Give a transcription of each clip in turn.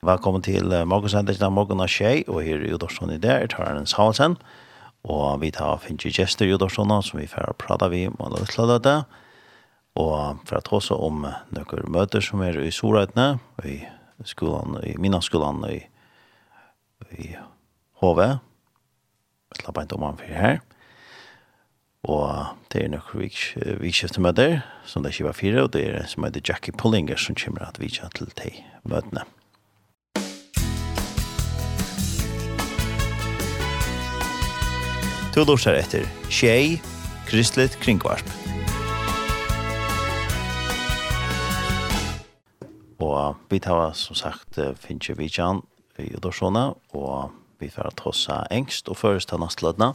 Velkommen til morgensendingen av morgen av Kjei, og her er Jodorsson i det, tar Tarren Salsen, og vi tar finne gjester Jodorsson, som vi får prate vi med alle utladete, og for å ta oss om noen møter som er i Sorøytene, i skolen, i minnaskolan i, i HV, Jeg slapper ikke om han for her, og det er noen vikskiftemøter, som det ikke var fire, og det er en som heter Jackie Pullinger, som kommer at vi kjenner til de møtene. Du lortar etter Tjei, Kristelig Kringvarp. Og vi tar som sagt Finche Vidjan i Udorsona, og vi får trossa engst og først av nastlødna.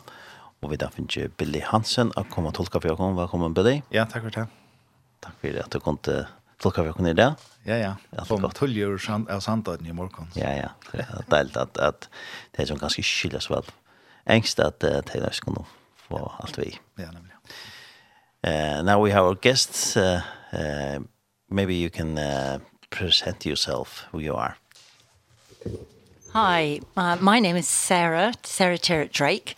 Og vi tar Finche Billy Hansen å komme og tolka for dere. Velkommen, Billy. Ja, takk for det. Takk for at du kom til tolka dere kunde det. Ja ja. Från tullor och sand och sandöden i morgen. Ja ja. Det är deilt att att det är som ganska skyldes vel angst at uh, Taylor skulle få alt vi. Ja, nemlig. Uh, now we have our guests. Uh, uh, maybe you can uh, present yourself who you are. Hi, uh, my name is Sarah, Sarah Terrett Drake,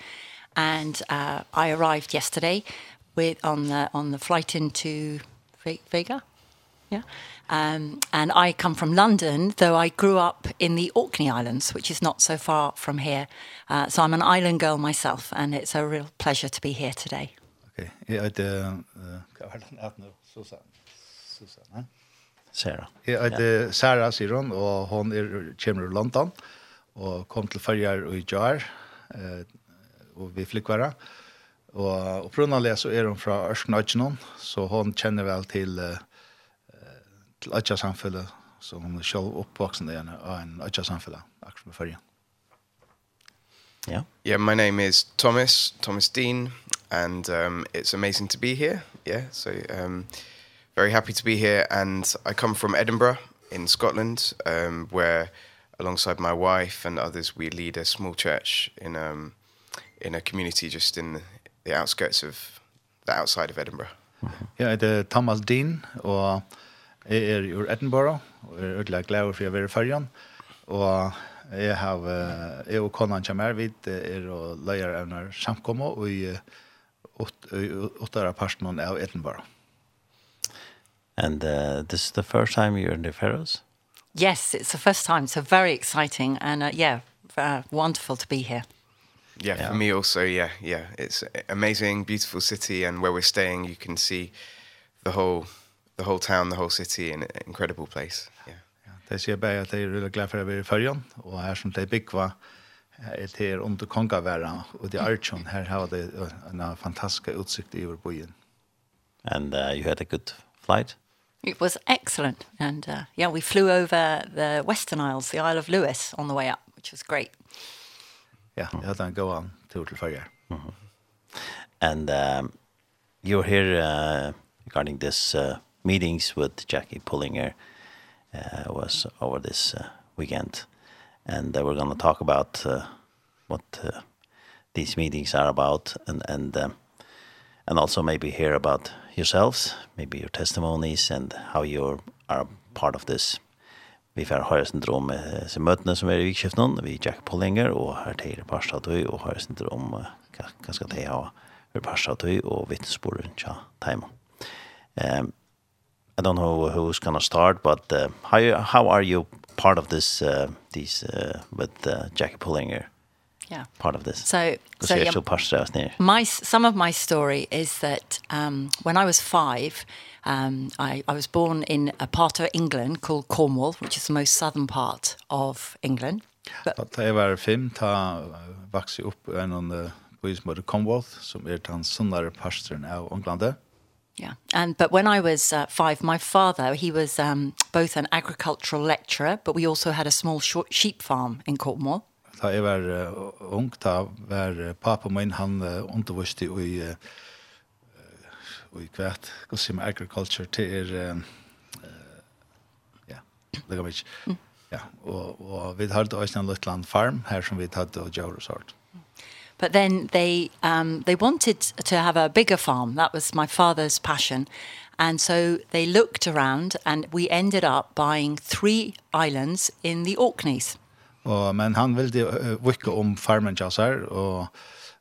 and uh, I arrived yesterday with on the on the flight into Vega. Yeah. Um, and I come from London, though I grew up in the Orkney Islands, which is not so far from here. Uh, so I'm an island girl myself, and it's a real pleasure to be here today. Okay. Jeg heter, hva var det at nå? Susanne. Susanne. Sarah. Jeg heter Sarah, sier hun, og hun er, kommer i London, og kom til Følger og i Jar, eh, og vi flykkvarer. Og, og så er hun fra Ørskenøtjenån, så hun kjenner vel til... Eh, til Øtja samfunnet, så hun er selv oppvoksen igjen av en Øtja samfunnet, akkurat med førjen. Yeah. Yeah, my name is Thomas, Thomas Dean, and um, it's amazing to be here. Yeah, so um, very happy to be here. And I come from Edinburgh in Scotland, um, where alongside my wife and others, we lead a small church in um, in a community just in the outskirts of the outside of Edinburgh. Mm -hmm. Yeah, the Thomas Dean, or... Jeg er ur Edinburgh, og er ødelig glad for å være i fyrjan. Og jeg har, jeg og konan kommer, vi er og løyer av når samkommer, og i åttere parten av Edinburgh. And uh, this is the first time you're in the Faroes? Yes, it's the first time, so very exciting, and uh, yeah, uh, wonderful to be here. Yeah, yeah, for me also, yeah, yeah. It's amazing, beautiful city, and where we're staying, you can see the whole the whole town, the whole city in an incredible place. Yeah. Ja, det ser bare at jeg er really glad for å være i Førjan, og her som det bygg var, er det under Kongaværa, og det er Archon, her har det en fantastisk utsikt i vår byen. And uh, you had a good flight? It was excellent. And uh, yeah, we flew over the Western Isles, the Isle of Lewis, on the way up, which was great. Yeah, mm. that go on to to fire. Mm -hmm. And um, you're here uh, regarding this uh, meetings with Jackie Pullinger uh, was over this uh, weekend. And uh, we're going to talk about uh, what uh, these meetings are about and and um, and also maybe hear about yourselves, maybe your testimonies and how you are part of this. Vi får høre sindre om eh, møtene som er i vikskiften, vi Jack Pollinger og her til Parstatøy, og høre sindre om eh, hva skal det ha for Parstatøy og vittnesbordet tja Taimon. Um, I don't know who's going to start, but uh, how how are you part of this uh, these uh, with uh, Jackie Pullinger? Yeah. Part of this. So so yeah, so yeah, my some of my story is that um when I was 5 Um, I, I was born in a part of England called Cornwall, which is the most southern part of England. But, da jeg var fem, ta vokste jeg opp en av byen som heter Cornwall, som er den sunnere pastoren av Englandet. Yeah. And but when I was uh, 5 my father he was um both an agricultural lecturer but we also had a small short sheep farm in Cornwall. Da jeg var uh, ung da var uh, pappa min han uh, underviste i uh, i kvært consumer agriculture til er uh, ja, det kan vi. Ja, og og vi hadde også en liten farm her som vi hadde og gjorde sort. But then they um they wanted to have a bigger farm. That was my father's passion. And so they looked around and we ended up buying three islands in the Orkneys. Og men han ville uh, vikke om farmen ja sær og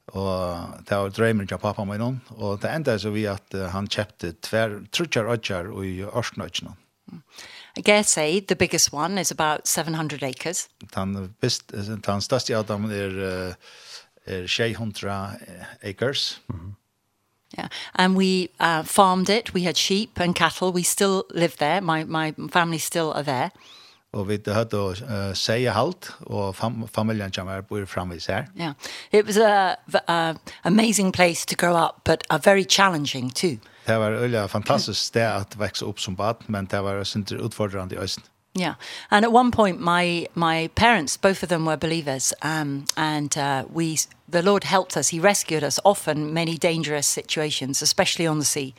og det var drømmen til pappa min og det enda så vi at uh, han kjøpte tver, trutjar ødjar i ørsnøtjene I guess say the biggest one is about 700 acres. Den, best, den største av dem er uh, er 600 acres. Mm -hmm. Yeah. And we uh, farmed it. We had sheep and cattle. We still live there. My, my family still are there. Og vi hadde uh, seie halt, og fam familien kommer bor framvis her. Yeah. It was a, a amazing place to grow up, but a very challenging too. Det var øyla fantastisk sted at vekse opp som bad, men det var sinter utfordrande i Østen. Yeah. And at one point my my parents both of them were believers um and uh we the Lord helped us. He rescued us often many dangerous situations especially on the sea.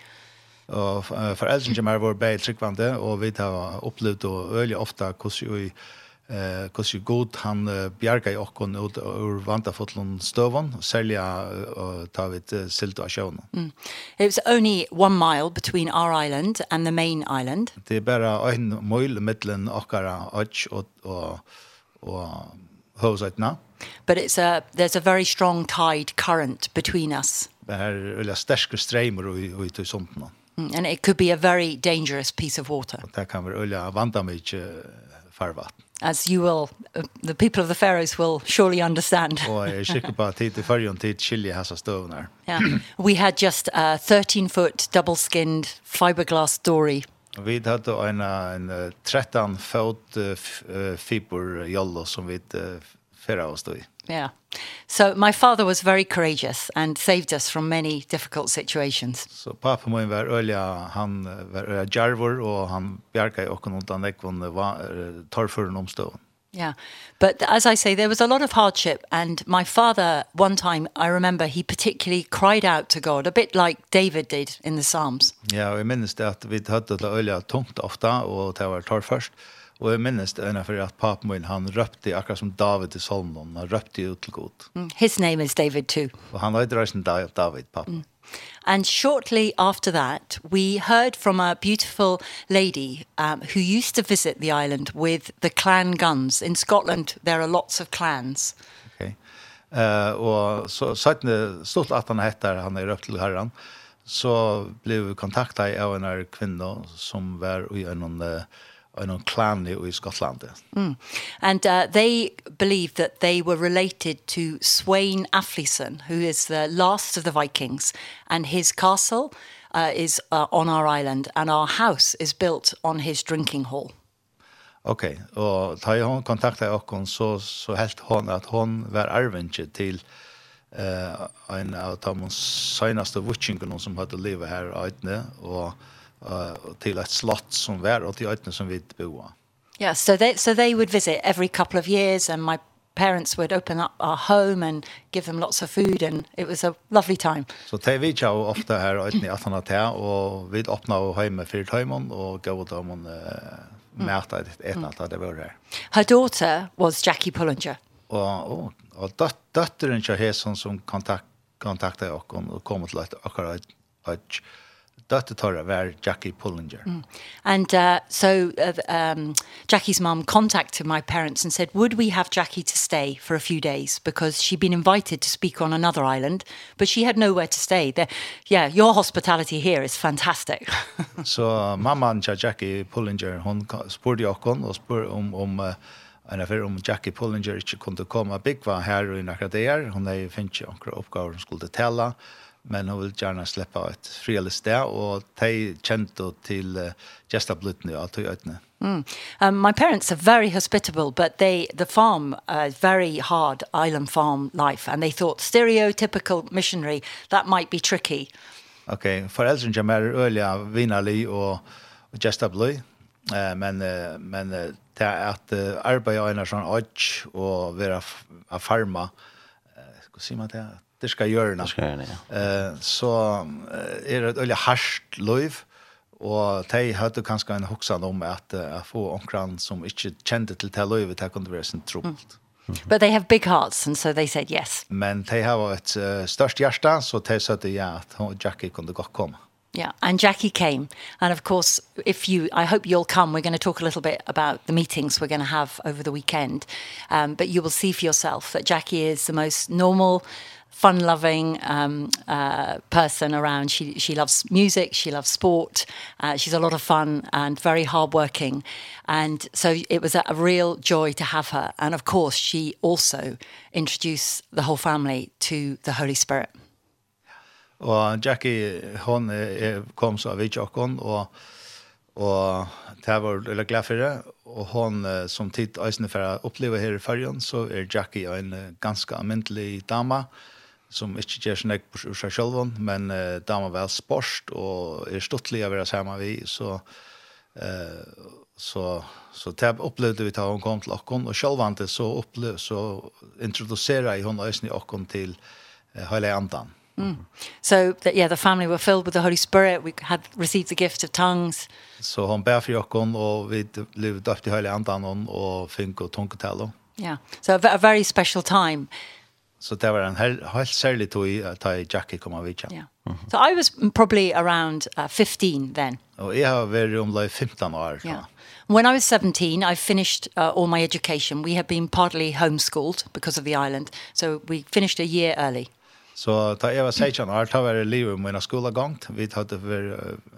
Og foreldrene som er vår bæl tryggvande, og vi har opplevd og øyelig ofte hvordan vi eh kus god han uh, bjarga i okkon ut ur vanta fotlon stövan sälja och ta vit uh, silt och sjön. Mm. It was only one mile between our island and the main island. Det är bara en mil mellan okkara och och och, och Hosetna. But it's a there's a very strong tide current between us. Det här eller starka strömmar i i tusentarna. Mm. And it could be a very dangerous piece of water. Det kan vara öliga vanta mycket farvatten as you will uh, the people of the Faroes will surely understand. Och jag är säker på att det för ju inte chili har så Yeah. We had just a 13 foot double skinned fiberglass dory. Vi hade en en 13 fot fiber jollo som vi förra oss då i. Yeah. So my father was very courageous and saved us from many difficult situations. So pappa min var ölja, han var ölja jarvor och han bjarkade och undan ekvon var torfurren. Yeah. But as I say there was a lot of hardship and my father one time I remember he particularly cried out to God a bit like David did in the Psalms. Ja, yeah, jag minns det att vi hade det öliga tungt ofta och det var tar först. Og jeg minnes det ene for at papen min, han røpte akkurat som David i Solomon, han røpte ut til god. Mm. His name is David too. Og han heter reisen David, papen. Mm. And shortly after that, we heard from a beautiful lady um, who used to visit the island with the clan guns. In Scotland, there are lots of clans. Okay. Uh, og så sattne stort at han heter, han er røpt til herren, så blev vi kontaktet av en kvinne som var i en uh, en on clan in Scotland. Mm. And uh, they believe that they were related to Sweyn Afflison, who is the last of the Vikings, and his castle uh, is uh, on our island, and our house is built on his drinking hall. Okay. och ta hon kontakta och så så helt hon att hon var arvenge till uh, en av de senaste vutsingene som hade livet här i Aitne och uh, till ett slott som var och till ötnen som vi boa. Yeah, so they so they would visit every couple of years and my parents would open up our home and give them lots of food and it was a lovely time. So they vi jo ofta her og etni aftan ta og vi opna og heime fyrir heimen og gå ut om on mæta et etna at det var her. Her daughter was Jackie Pullinger. Og og og dot dotteren jo heson som som kontakt kontakta og kom til akkurat at daughter Tara where Jackie Pullinger. Mm. And uh, so uh, um, Jackie's mom contacted my parents and said, would we have Jackie to stay for a few days? Because she'd been invited to speak on another island, but she had nowhere to stay. The, yeah, your hospitality here is fantastic. so mamma and Jackie Pullinger, hon spurte okkon og spurte om, om uh, en affär om Jackie Pullinger inte kunde komma big var här i några dagar. Hon har ju finnit några uppgifter hon skulle tälla men hon vill gärna släppa ett friligt där och ta känto till uh, just up lutne att ta. Mm. Um my parents are very hospitable but they the farm uh, very hard island farm life and they thought stereotypical missionary that might be tricky. Okay, föräldrar Elsen är öliga Vinali och just up lui. Eh men uh, men uh, det är att uh, arbeta i en sån och vara a farma. Uh, ska se man det det ska göra det ska göra ja. eh så är det ett harst löv og de hadde kanskje en hoksan om at uh, få omkran som ikke kjente til det løyvet, det kunne være sin trubbelt. Mm. But they have big hearts, and so they said yes. Men de har et uh, størst hjerte, så de sa det ja, at Jackie kunne godt komme. Yeah, and Jackie came. And of course, if you I hope you'll come. We're going to talk a little bit about the meetings we're going to have over the weekend. Um but you will see for yourself that Jackie is the most normal, fun loving um uh person around. She she loves music she loves sport uh, she's a lot of fun and very hard working and so it was a real joy to have her. And of course she also introduced the whole family to the holy spirit. Og Jackie hon er, kom så vi jokkon og og det var eller glad for det. Og hon som tid eisne for å oppleve her i fergen så er Jackie en ganske almindelig dama og som ikke gjør sånn jeg på seg selv, men uh, damer vel sport, og er stortlig å være sammen vi, så, uh, så, så det opplevde vi da hun kom til okken, og selv det så opplevde, så introducera jeg hun øyne i okken til uh, hele andan. Mm. So that yeah the family were filled with the Holy Spirit we had received the gift of tongues. So hon ber för okkon och vi blev döpt i hela andan och fink och tungotal. Yeah. So a very special time. Så det var en helt særlig tog at jeg Jackie kom av vidtja. Yeah. So I was probably around uh, 15 then. Og jeg har vært omlai 15 år. Yeah. When I was 17, I finished uh, all my education. We had been partly homeschooled because of the island, so we finished a year early. Så da jeg var 16 år, da var jeg livet i mine skolegang. Vi hadde,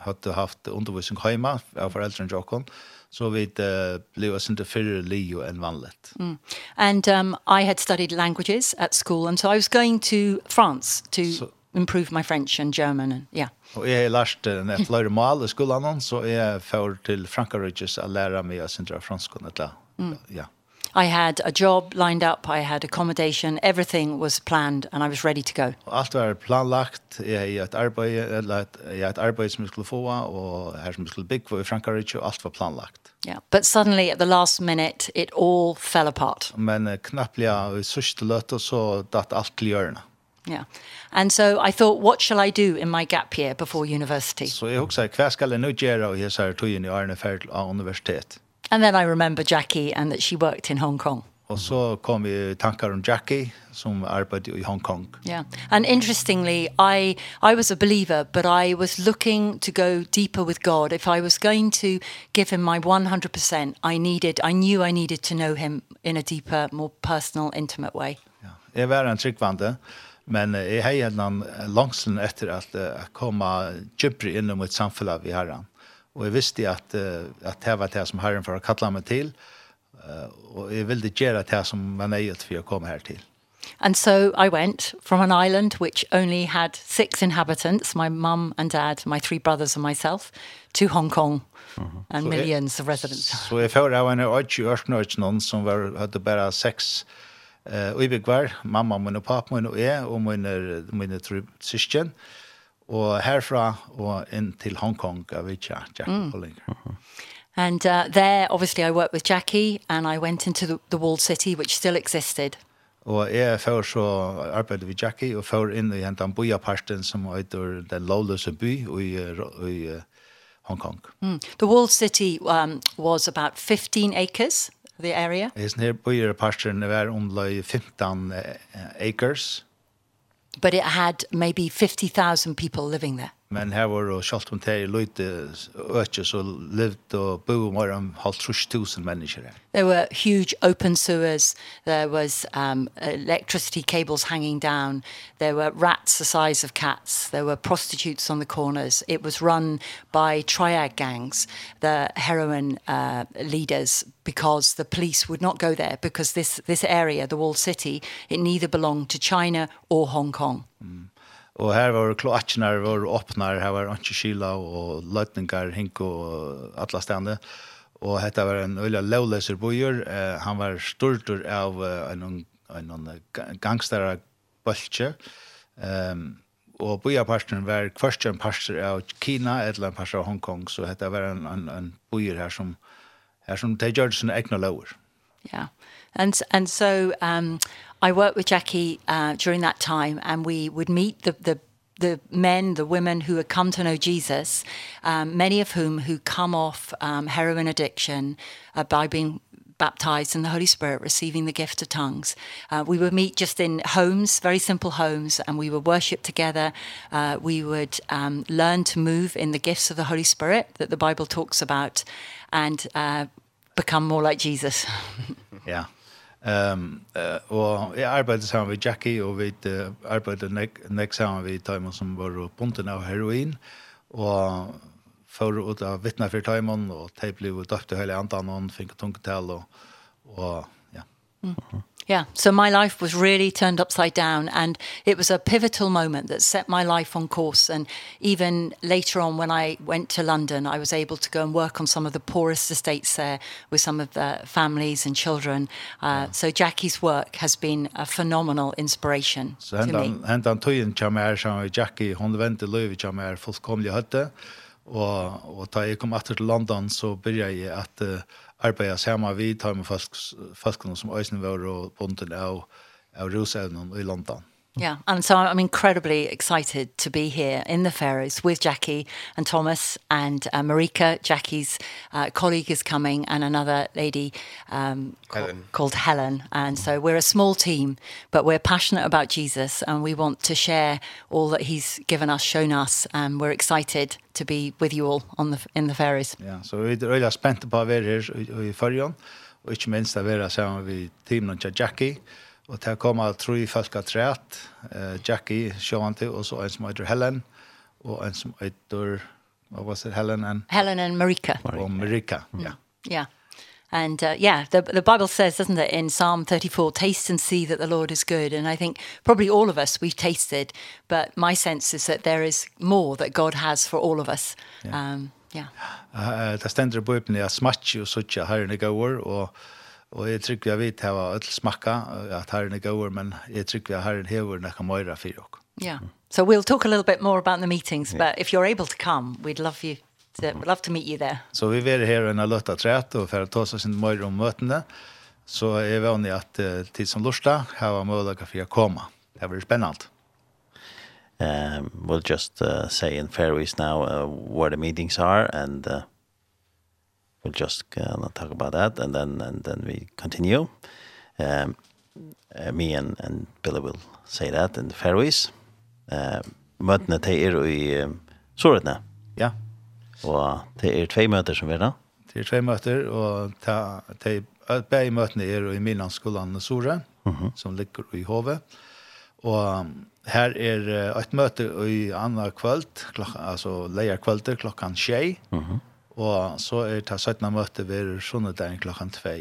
hadde haft undervisning hjemme av foreldrene Jokon så vi uh, blev oss inte färre leo vanligt. Mm. And um, I had studied languages at school and so I was going to France to so, improve my French and German and yeah. Og jeg har lært en flere lära mal i skolen, så jeg får til Frankrike å lære meg å sindre fransk. Mm. ja. I had a job lined up, I had accommodation, everything was planned and I was ready to go. Allt var planlagt, jeg hadde et arbeid, eller jeg hadde et arbeid som jeg skulle få, og her som jeg skulle bygge i Frankrike, og alt var planlagt. Yeah, but suddenly at the last minute it all fell apart. Men uh, knapplega i sørste løte så datt alt til hjørnet. Yeah. And so I thought what shall I do in my gap year before university? Så jeg husker hva skal jeg nå gjøre og i disse togene i årene ferdig av universitet? And then I remember Jackie and that she worked in Hong Kong. Och så kom vi tankar om Jackie som arbetade i Hong Kong. Yeah. And interestingly, I I was a believer, but I was looking to go deeper with God. If I was going to give him my 100%, I needed I knew I needed to know him in a deeper, more personal, intimate way. Ja. Jag var en tryggvande, men jag hade en långsen efter att komma djupare in i mitt samfälle vi Herren. Mm Og jeg visste at, uh, at det var det som Herren for å kalle meg til. Uh, og jeg ville gjøre det som var nøyet for å komme her til. And so I went from an island which only had six inhabitants, my mum and dad, my three brothers and myself, to Hong Kong uh -huh. and so millions jeg, of residents. Så jeg får av en øyne i Ørsnøyden som var, hadde bare seks eh uh, uibigvar, mamma min og pappa min og jeg og mine, mine tre syskjen. Uh, og herfra og inn til Hong Kong av Vicha, Jackie mm. Hollinger. Uh -huh. And uh, there, obviously, I worked with Jackie, and I went into the, the walled city, which still existed. Og jeg før så arbeidde vi Jackie, og før inn i hentan bojaparten som heter den lovløse by i, i uh, Hong Kong. Mm. The walled city um, was about 15 acres, the area. Jeg snir bojaparten var omløy 15 uh, acres, but it had maybe 50,000 people living there. Men her var og sjalt om det løyte økje, så levde og bo mer om halvt trus tusen mennesker her. There were huge open sewers, there was um, electricity cables hanging down, there were rats the size of cats, there were prostitutes on the corners. It was run by triad gangs, the heroin uh, leaders, because the police would not go there, because this, this area, the walled city, it neither belonged to China or Hong Kong. Mm. Og her var kloakkene var åpne, her var antikyla og løtninger, hink og alle stedene. Og dette var en øyla lovleser bojer. Eh, han var stortur av en, en, en gangstara bøltje. Um, og bojarparten var først en parter av Kina, et eller en parster av Hongkong. Så dette var en, en, en bojer her som, her som de gjør sine egne lover. Ja, yeah. and, and so um, I worked with Jackie uh, during that time and we would meet the, the the men the women who had come to know Jesus um many of whom who come off um heroin addiction uh, by being baptized in the Holy Spirit receiving the gift of tongues. Uh, we would meet just in homes very simple homes and we would worship together. Uh, we would um learn to move in the gifts of the Holy Spirit that the Bible talks about and uh become more like Jesus. Yeah. Ehm um, och jag arbetade sammen med Jackie och vi uh, arbetade nek näck sammen med Timon som var på punkten av heroin och för att av vittna för Timon och typ blev döpt hela andan och fick tungt tal och och ja. Mm. Yeah, so my life was really turned upside down and it was a pivotal moment that set my life on course and even later on when I went to London I was able to go and work on some of the poorest estates there with some of the families and children. Uh yeah. so Jackie's work has been a phenomenal inspiration so to me. So and and tøyen chamær som Jackie hon vente løv chamær fullkomlig høtte og og ta jeg kom atter til London så byrja jeg at uh, arbeida sammen vi tar med folk, folkene som øyne var og bunten av, av rusevnen i London. Yeah, and so I'm incredibly excited to be here in the Faroes with Jackie and Thomas and uh, Marika, Jackie's uh, colleague is coming and another lady um Helen. called Helen and so we're a small team but we're passionate about Jesus and we want to share all that he's given us shown us and we're excited to be with you all on the in the Faroes. Yeah, so we're really spent about here i Faroes og ikke minst å være sammen med teamen til Jackie Og til kommer tre folk av treet, eh, Jackie, Sjøvanti, og så en som heter Helen, og en som heter, hva var det, Helen? And, Helen and Marika. Marika. Og Marika, mm. ja. Ja. And uh, yeah, the, the Bible says, doesn't it, in Psalm 34, taste and see that the Lord is good. And I think probably all of us, we've tasted, but my sense is that there is more that God has for all of us. Yeah. Um, yeah. Uh, det stender i bøypen, jeg smatje og suttje herren i går, og Og jeg trykker vi vet hva ødel smakka, at herren er gåur, men jeg trykker vi har herren hever nekka møyra for dere. Yeah. So we'll talk a little bit more about the meetings, yeah. but if you're able to come, we'd love you to, we'd love to meet you there. Så so, vi er her en a løtta træt, og for å ta oss sin møyre om møtene, så er vi vanlig at uh, tid som lorsta, her var møyra fyrir å komme. Det blir spennende. Um, we'll just uh, say in Faroese now uh, where the meetings are and uh, we'll just uh, not talk about that and then and then we continue. Um uh, me and and Billy will say that in the Faroes eh uh, mötena te er i um, Soretna ja. Og te er tvei møter som verda te er tvei møter og ta te bei møtene er i Milanskolan i Sore mm -hmm. som ligger i Hove. Og her er uh, et møte i anna kvöld klokka altså leier kvölder klokkan 6 mhm. Og så er det 17. møte ved Sunnedagen klokken 2.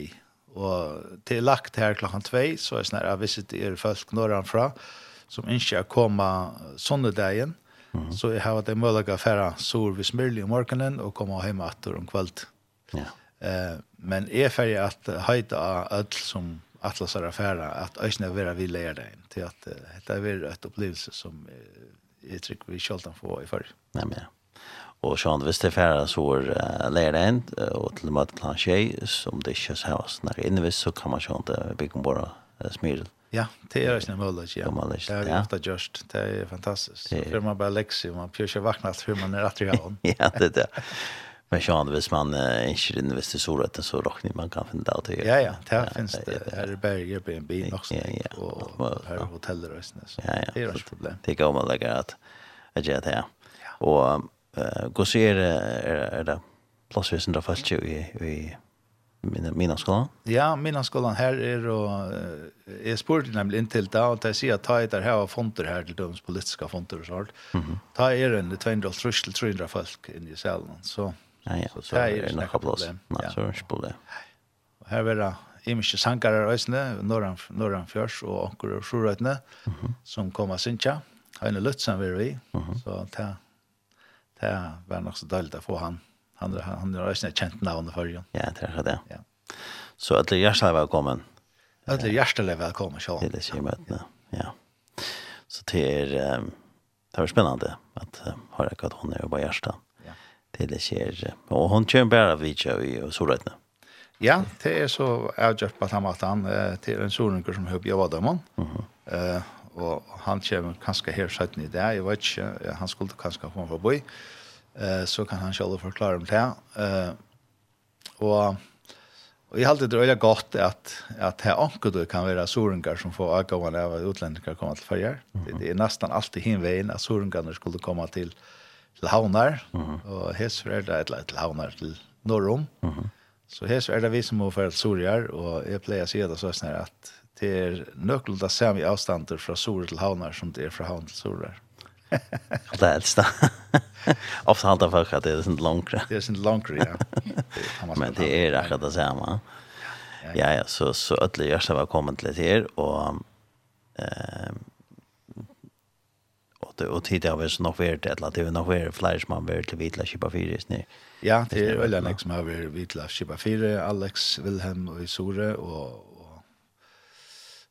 Og til lagt her klokken 2, så er det sånn at hvis det er folk nordenfra, som ikke er kommet Sunnedagen, mm. så jeg har det mulig å fære sår ved Smyrli om morgenen og komme hjemme etter om kveld. Ja. Eh, men er ferdig at høyde av ødel som Atlas er affæra at øyne er vera vi leir deg til at uh, dette er vera et opplevelse som uh, jeg tror vi kjøltan få i fyrir. Nei, men ja. Og sånn, hvis det er ferdig, så er uh, lärde en og til møte plan tjej som det ikke så här när inne visst så kan man ju inte bygga bare uh, smyrel. Ja, det er ikke en möjlighet. Ja. Det är ofta just, det er fantastisk. Det... För man bare lekser, man pjör sig vakna hur man er rätt i ja, det er det. Men sånn, hvis man uh, ikke inne visst så rätt så råkner man kan finne det. Ja, ja, det här finns det. Her er bare Airbnb nok, Ja, ja. og her er hoteller och sånt. Ja, ja. Det er ikke ett problem. Det går man lägga att göra det här. Och gå er, er det plassvisen där falt jo i mina mina skolan. Ja, mina skolan här är och är sport nämligen till där och det säger att ta det här fonter här till de politiska fonter och sånt. Mhm. Ta är en 200 till 300 folk in i salen så. Ja ja, så är det några plats. Nej, så är det problem. Här är det imiske sankarar ösne norran, norran fjørs och anker och sjorøytene, som kommer synja. Han är lutsan vi, så ta det var nok så deilig å få han. Han, han, han er ikke kjent navnet for jo. Ja, det er det. Ja. Så alle hjertelig velkommen. Alle hjertelig velkommen, Sjån. Til disse møtene, ja. Så det er, um, det var spennende at uh, høre hva hun er på hjertet. Ja. Til det er, og hun kjører bare vidtje i Solrøytene. Ja, det er så avgjort på samme måten. Det er en solrøyker som hører på jobbet om han. Mm uh, og han kommer kanskje her skjøtten i det, jeg vet ikke, han skulle kanskje komme fra boi, eh, så kan han selv forklare om det. Eh, og, og jeg halte det veldig godt at, at her anker du kan være sorengar som får avgående av utlendinger kommer til farger. Det, det er nesten alltid hinveien at sorengarne skulle komme til, til havnar, mm og er det et, til havnar til Norrum. Så her er det vi som må være sorengar, og jeg pleier å si det sånn at det er nøkkelen av samme avstander fra Sore til Havnar som det er fra Havn til Sore. det er elsta. Ofte halda folk at det er sånn langere. Det er sånn langere, ja. Men det er akkurat det samme. Ja, ja, så, så ødelig gjør seg velkommen til her, og eh, og, det, og tid har vi så nok vært et eller annet, det er nok vært flere som har vært til Vitla Kipa 4 i snitt. Ja, det er øyne som har vært Vitla Kipa 4, Alex, Wilhelm og Isore, og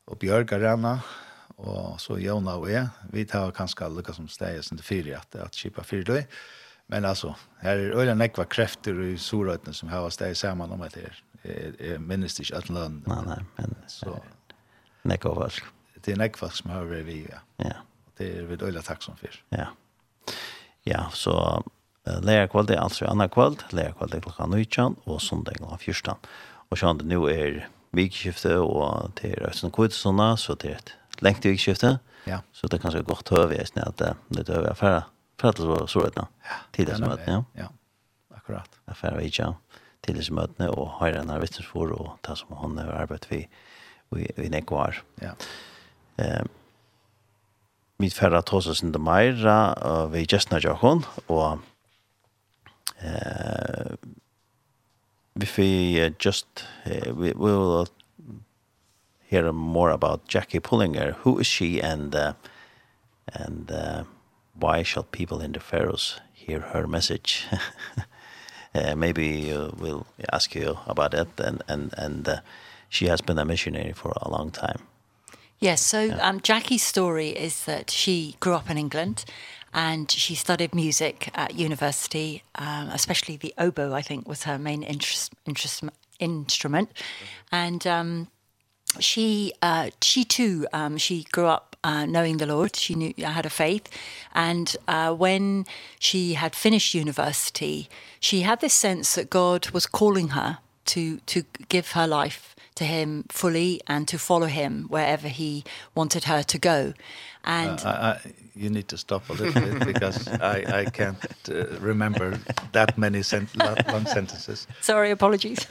og Bjørg Arena, og så Jona og jeg. Vi tar kanskje lukka som steg som det fire, at, at kjipa fire døy. Men altså, her er øyne nekva krefter i Sorøytene som har steg sammen om etter. Jeg, jeg minnes ikke at lønn. Nei, nei, men så, nekva folk. Det er nekva som har vært vi, ja. ja. Det er vi øyne takk som fyr. Ja. Ja, så uh, lærkvald er altså anna kvald, lærkvald er klokka 19, og sondag klokka 14. Og sånn, nå er vikskifte, og det er Øystein Kvitsona, så det er et lengt vikskifte. Ja. Så det er kanskje godt høy vi snitt at det er høy affæra, for at det var så rett nå, til disse møtene, ja. Ja, akkurat. Affæra vi ikke, til disse møtene, og høyre enn arbeidsfor, og det som hun har arbeidt vi, vi, vi nekvar. Ja. Ehm mitt ferra tosa sin de meira vi gestna jakon og eh if we uh, just uh, we will hear more about Jackie Pullinger. Who is she and uh, and uh, why shall people in the Faroes hear her message? uh, maybe uh, we'll ask you about it. And and and uh, she has been a missionary for a long time. Yes, so yeah. um, Jackie's story is that she grew up in England and she studied music at university, um, especially the oboe, I think, was her main interest, interest instrument. And um, she, uh, she too, um, she grew up uh, knowing the Lord. She knew had a faith. And uh, when she had finished university, she had this sense that God was calling her to, to give her life to him fully and to follow him wherever he wanted her to go. And uh, I, I, you need to stop a little bit because I, I can't uh, remember that many sent long sentences. Sorry, apologies.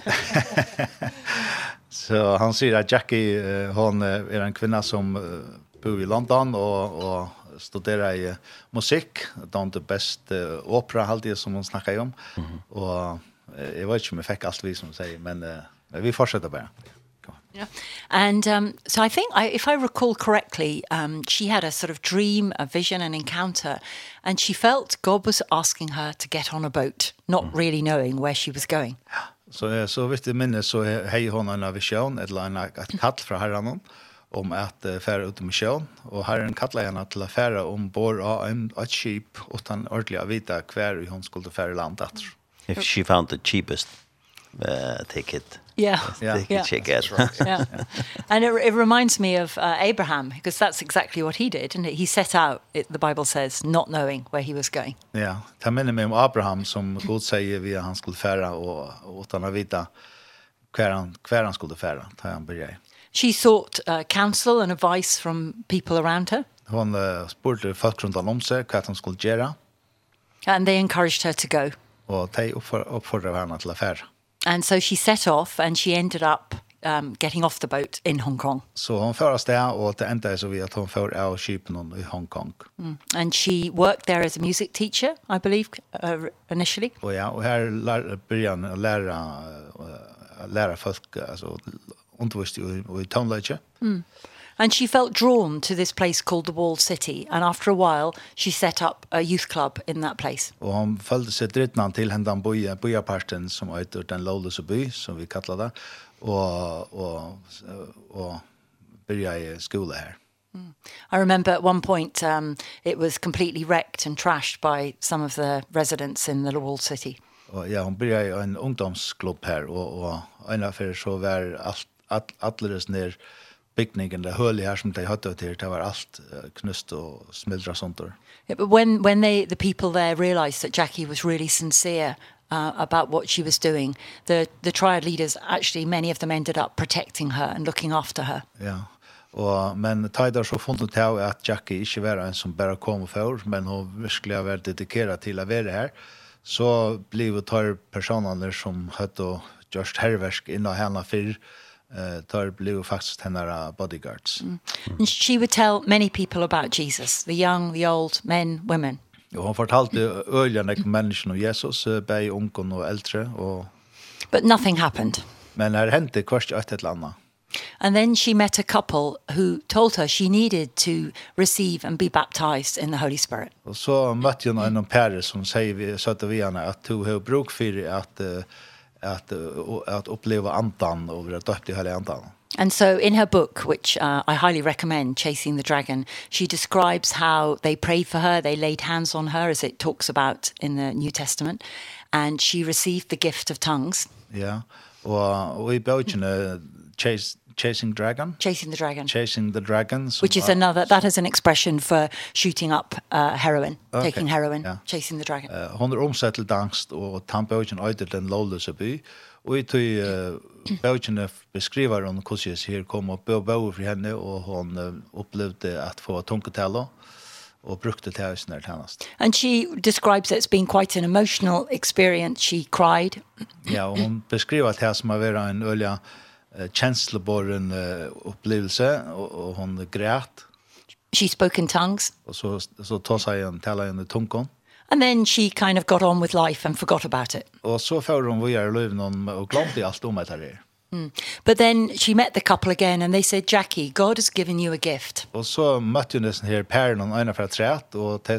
så han säger att Jackie, uh, hon är en kvinna som uh, bor i London och, och studerar i musik. Det är det bästa uh, opera alltid som hon snackar om. Mm -hmm. Och uh, jag vet inte om jag fick allt vi som säger, men uh, vi fortsätter bara. You? And um, so I think, I, if I recall correctly, um, she had a sort of dream, a vision, an encounter, and she felt God was asking her to get on a boat, not mm. really knowing where she was going. Så, så vitt du minnes, så hei hon en vision, et eller annet et kall fra herren om at uh, fære ut i misjon, og herren kallet henne til å fære ombord av en, et skip, utan ordentlig å vite hver hun skulle fære land etter. If she found the cheapest uh, ticket. Yeah. Yeah. yeah. Yeah. And it, it reminds me of uh, Abraham because that's exactly what he did and he set out it, the Bible says not knowing where he was going. Ja, yeah. ta minne om Abraham som Gud säger vi han skulle färra og utan å vita kvar han kvar han skulle färra ta han börjar. She sought uh, counsel and advice from people around her. Hon uh, spurte folk rundt om seg hva han skulle göra. And they encouraged her to go. Og de uppfordrade henne till affärer. And so she set off and she ended up um, getting off the boat in Hong Kong. Så hon fördes där och det ända så vi att hon för av Shipen i Hong Kong. Mm. And she worked there as a music teacher, I believe, uh, initially. Och ja, och här lär, började lära, lära folk, alltså undervisning och, och tonläge. Mm. And she felt drawn to this place called the Walled City. And after a while, she set up a youth club in that place. Og hon følte seg drittnan til hendan boja, boja parten som heter Den Låløse by, som vi kallar det. Og, og, og byrja i skole her. I remember at one point um, it was completely wrecked and trashed by some of the residents in the walled city. Og ja, hon byrja i en ungdomsklubb her, og, og en affær så var alt, all, all, all, all, all, bygningen där höll här som de hade till det var allt knust och smildra sånt där. Yeah, but when when they the people there realized that Jackie was really sincere uh, about what she was doing, the the triad leaders actually many of them ended up protecting her and looking after her. Ja. Yeah. Og, men tider så funnet til at Jackie ikke var en som bare kom for, men hun virkelig var dedikeret til å være her. Så blev hun tar personer som høyt og gjørst herversk innan henne før, uh, tar blev faktisk hennes bodyguards. Mm. And she would tell many people about Jesus, the young, the old, men, women. Jo, hon fortalte øyene om menneskene om Jesus, bei ungen og eldre. Og... But nothing happened. Men her hendte kvart et eller annet. And then she met a couple who told her she needed to receive and be baptized in the Holy Spirit. Og så møtte hun en pære som sier vi, søtte vi henne at hun har bruk for at uh, att att uppleva antan och vara döpt i hela antan. And so in her book which uh, I highly recommend Chasing the Dragon she describes how they prayed for her they laid hands on her as it talks about in the New Testament and she received the gift of tongues. Ja. Yeah. Och och i boken Chase Chasing Dragon. Chasing the Dragon. Chasing the Dragon. Which is another, that is an expression for shooting up uh, heroin, okay. taking heroin, yeah. Chasing the Dragon. Uh, hun er omsett til dangst, og tampøkken øyder den lovløse by. Og i tog uh, bøkene beskriver hun hvordan her kom og bø bø for henne, og hun uh, opplevde at få tunketaler og brukte til høysen her tjenest. And she describes it as being quite an emotional experience. She cried. ja, og hun beskriver det her som har vært en ølja uh, känsloborren uh, upplevelse och, och hon grät. She spoke in tongues. Och så så tog sig en tala i tungan. And then she kind of got on with life and forgot about it. Och så får hon vad gör löv någon och glömde allt om det här. Mm. But then she met the couple again and they said Jackie God has given you a gift. Och så mötte hon nästan här Perlen och Anna för att och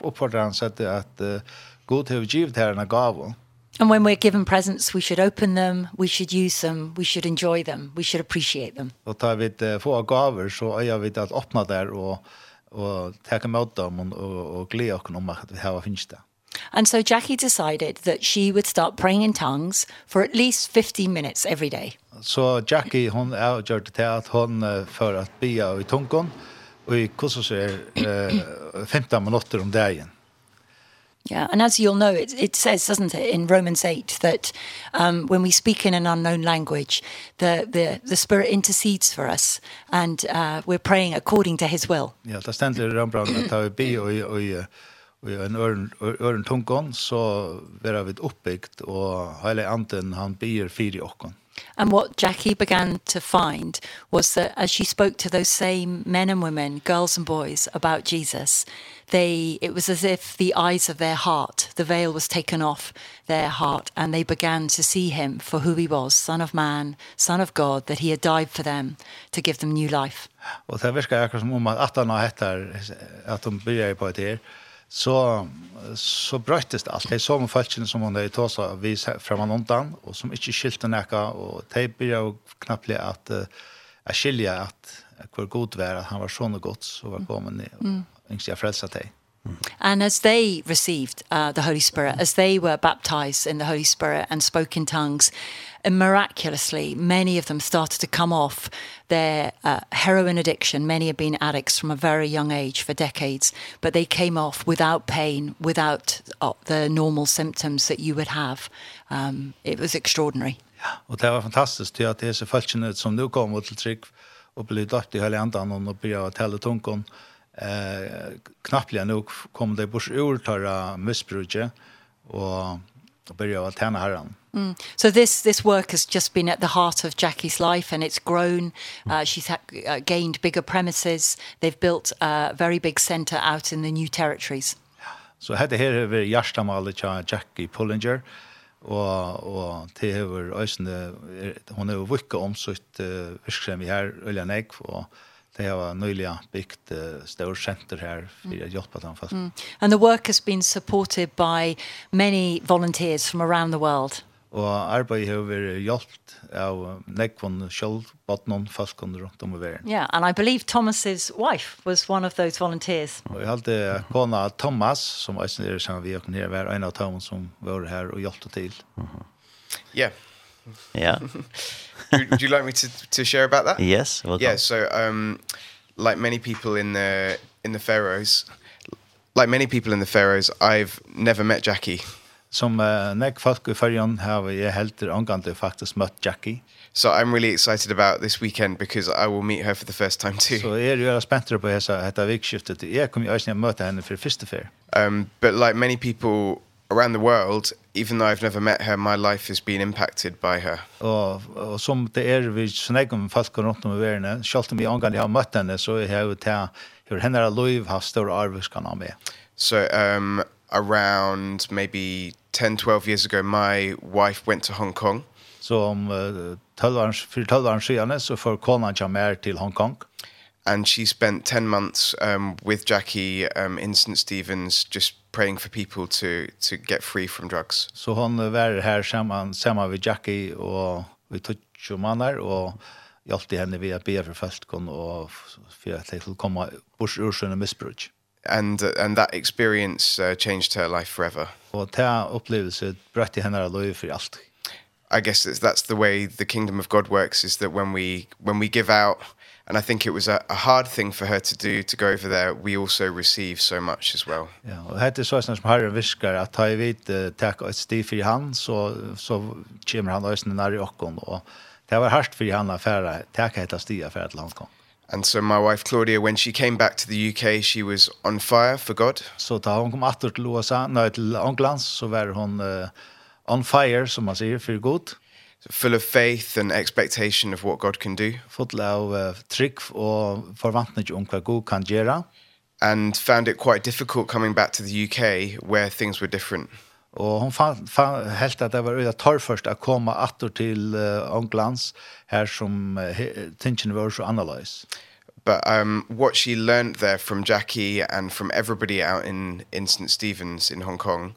uppfordrade han sig att uh, God har givit her en gåva. And when we're given presents, we should open them, we should use them, we should enjoy them, we should appreciate them. Og tar vi uh, få gaver, så øyer vi at åpne der og, og takke med dem og, og, og glede oss om at vi har finnes det. And so Jackie decided that she would start praying in tongues for at least 15 minutes every day. Så so Jackie hon er gjort det at hon for at be i tungon og i kurser eh 15 minutter om dagen. Yeah, and as you'll know, it, it says, doesn't it, in Romans 8, that um, when we speak in an unknown language, the, the, the Spirit intercedes for us, and uh, we're praying according to his will. Ja, det stender i Rambran at da vi bi og, og, og en øren, øren tungån, så vera vi oppbyggt, og hele anden han bier fire i. And what Jackie began to find was that as she spoke to those same men and women, girls and boys about Jesus, they it was as if the eyes of their heart, the veil was taken off their heart and they began to see him for who he was, son of man, son of God, that he had died for them to give them new life. Och det verkar akkurat som om att han har hettar att de börjar på det här så så bröttes det allt. Det så med folkene som hon där i så vi framan undan och som inte skilte näka och tejper och knappt att uh, skilje skilja att hur god var att han var sånn och så var kommen ned, og yngst jeg frälsa dig. Mm. And as they received uh, the Holy Spirit, as they were baptized in the Holy Spirit and spoke in tongues, And miraculously, many of them started to come off their uh, heroin addiction. Many had been addicts from a very young age for decades, but they came off without pain, without uh, the normal symptoms that you would have. Um, it was extraordinary. Ja, og det var fantastiskt det at disse är så som nu kom till Trygg og ble dødt i hele andan och å telle tungen Eh, knapplig nog kom det bort ur tørre misbruket och och börja att tjäna Herren. Mm. So this this work has just been at the heart of Jackie's life and it's grown. Uh she's ha uh, gained bigger premises. They've built a very big center out in the new territories. Så hade här över Jarstamalet Jackie Pullinger og og te hevur eisini hon hevur vikka om sitt uh, virksemi her Uljanek og det har newly byggt uh, stort center här för att hjälpa dem fast. Mm. And the work has been supported by many volunteers from around the world. Og arbeid har vært hjalt av nekvån selv, but noen falskene rundt om i verden. Yeah, and I believe Thomas's wife was one of those volunteers. Og jeg halte kona Thomas, som är er sammen vi og her, var en av dem som var her og hjalte til. Mhm. mm yeah. Yeah. do, would you like me to to share about that? Yes, welcome. Yeah, so um like many people in the in the Faroes, like many people in the Faroes, I've never met Jackie. Som uh, nek folk i Färjan har jag helt angående faktisk møtt Jackie. So I'm really excited about this weekend because I will meet her for the first time too. So är ju spänt på hesa detta vikskiftet. Jag kommer ju att møta henne for första fer. Um but like many people around the world even though I've never met her my life has been impacted by her. Og, og som det er vi snakker om folk rundt om i verden, selv om vi angående har møtt henne, så har jeg jo til hur henne liv har stor arbeidskan av meg. So um, around maybe 10-12 years ago, my wife went to Hong Kong. Så om uh, 12 år, for 12 år siden så får mer til Hong Kong and she spent 10 months um with Jackie um in St Stephen's just praying for people to to get free from drugs. Så hon var här samman samman med Jackie och vi tog manar och hjälpte henne via be för fältkon och för att det skulle komma bort ur sina missbruk. And uh, and that experience uh, changed her life forever. Och ta upplevelse bröt henne liv för allt. I guess it's, that's the way the kingdom of God works is that when we when we give out and I think it was a, a hard thing for her to do to go over there. We also receive so much as well. Ja, og hetta er sånn som Harry viskar at ta vit tak et sti fyrir han, så så kemur han øysna nær i okkon og det var hardt fyrir han at færa tak hetta stia fyrir at han kom. And so my wife Claudia when she came back to the UK she was on fire for God. Så ta hon kom atter til USA, nei til England, så var hon uh, on fire som man sier for God full of faith and expectation of what God can do. Full av trick og forventning om hva Gud kan gjøre. And found it quite difficult coming back to the UK where things were different. Og hon fann, fann helt at det var øyda torr først å komme atter til uh, Ånglands, her som uh, tingene var så annerledes. But um, what she learned there from Jackie and from everybody out in, in St. Stephen's in Hong Kong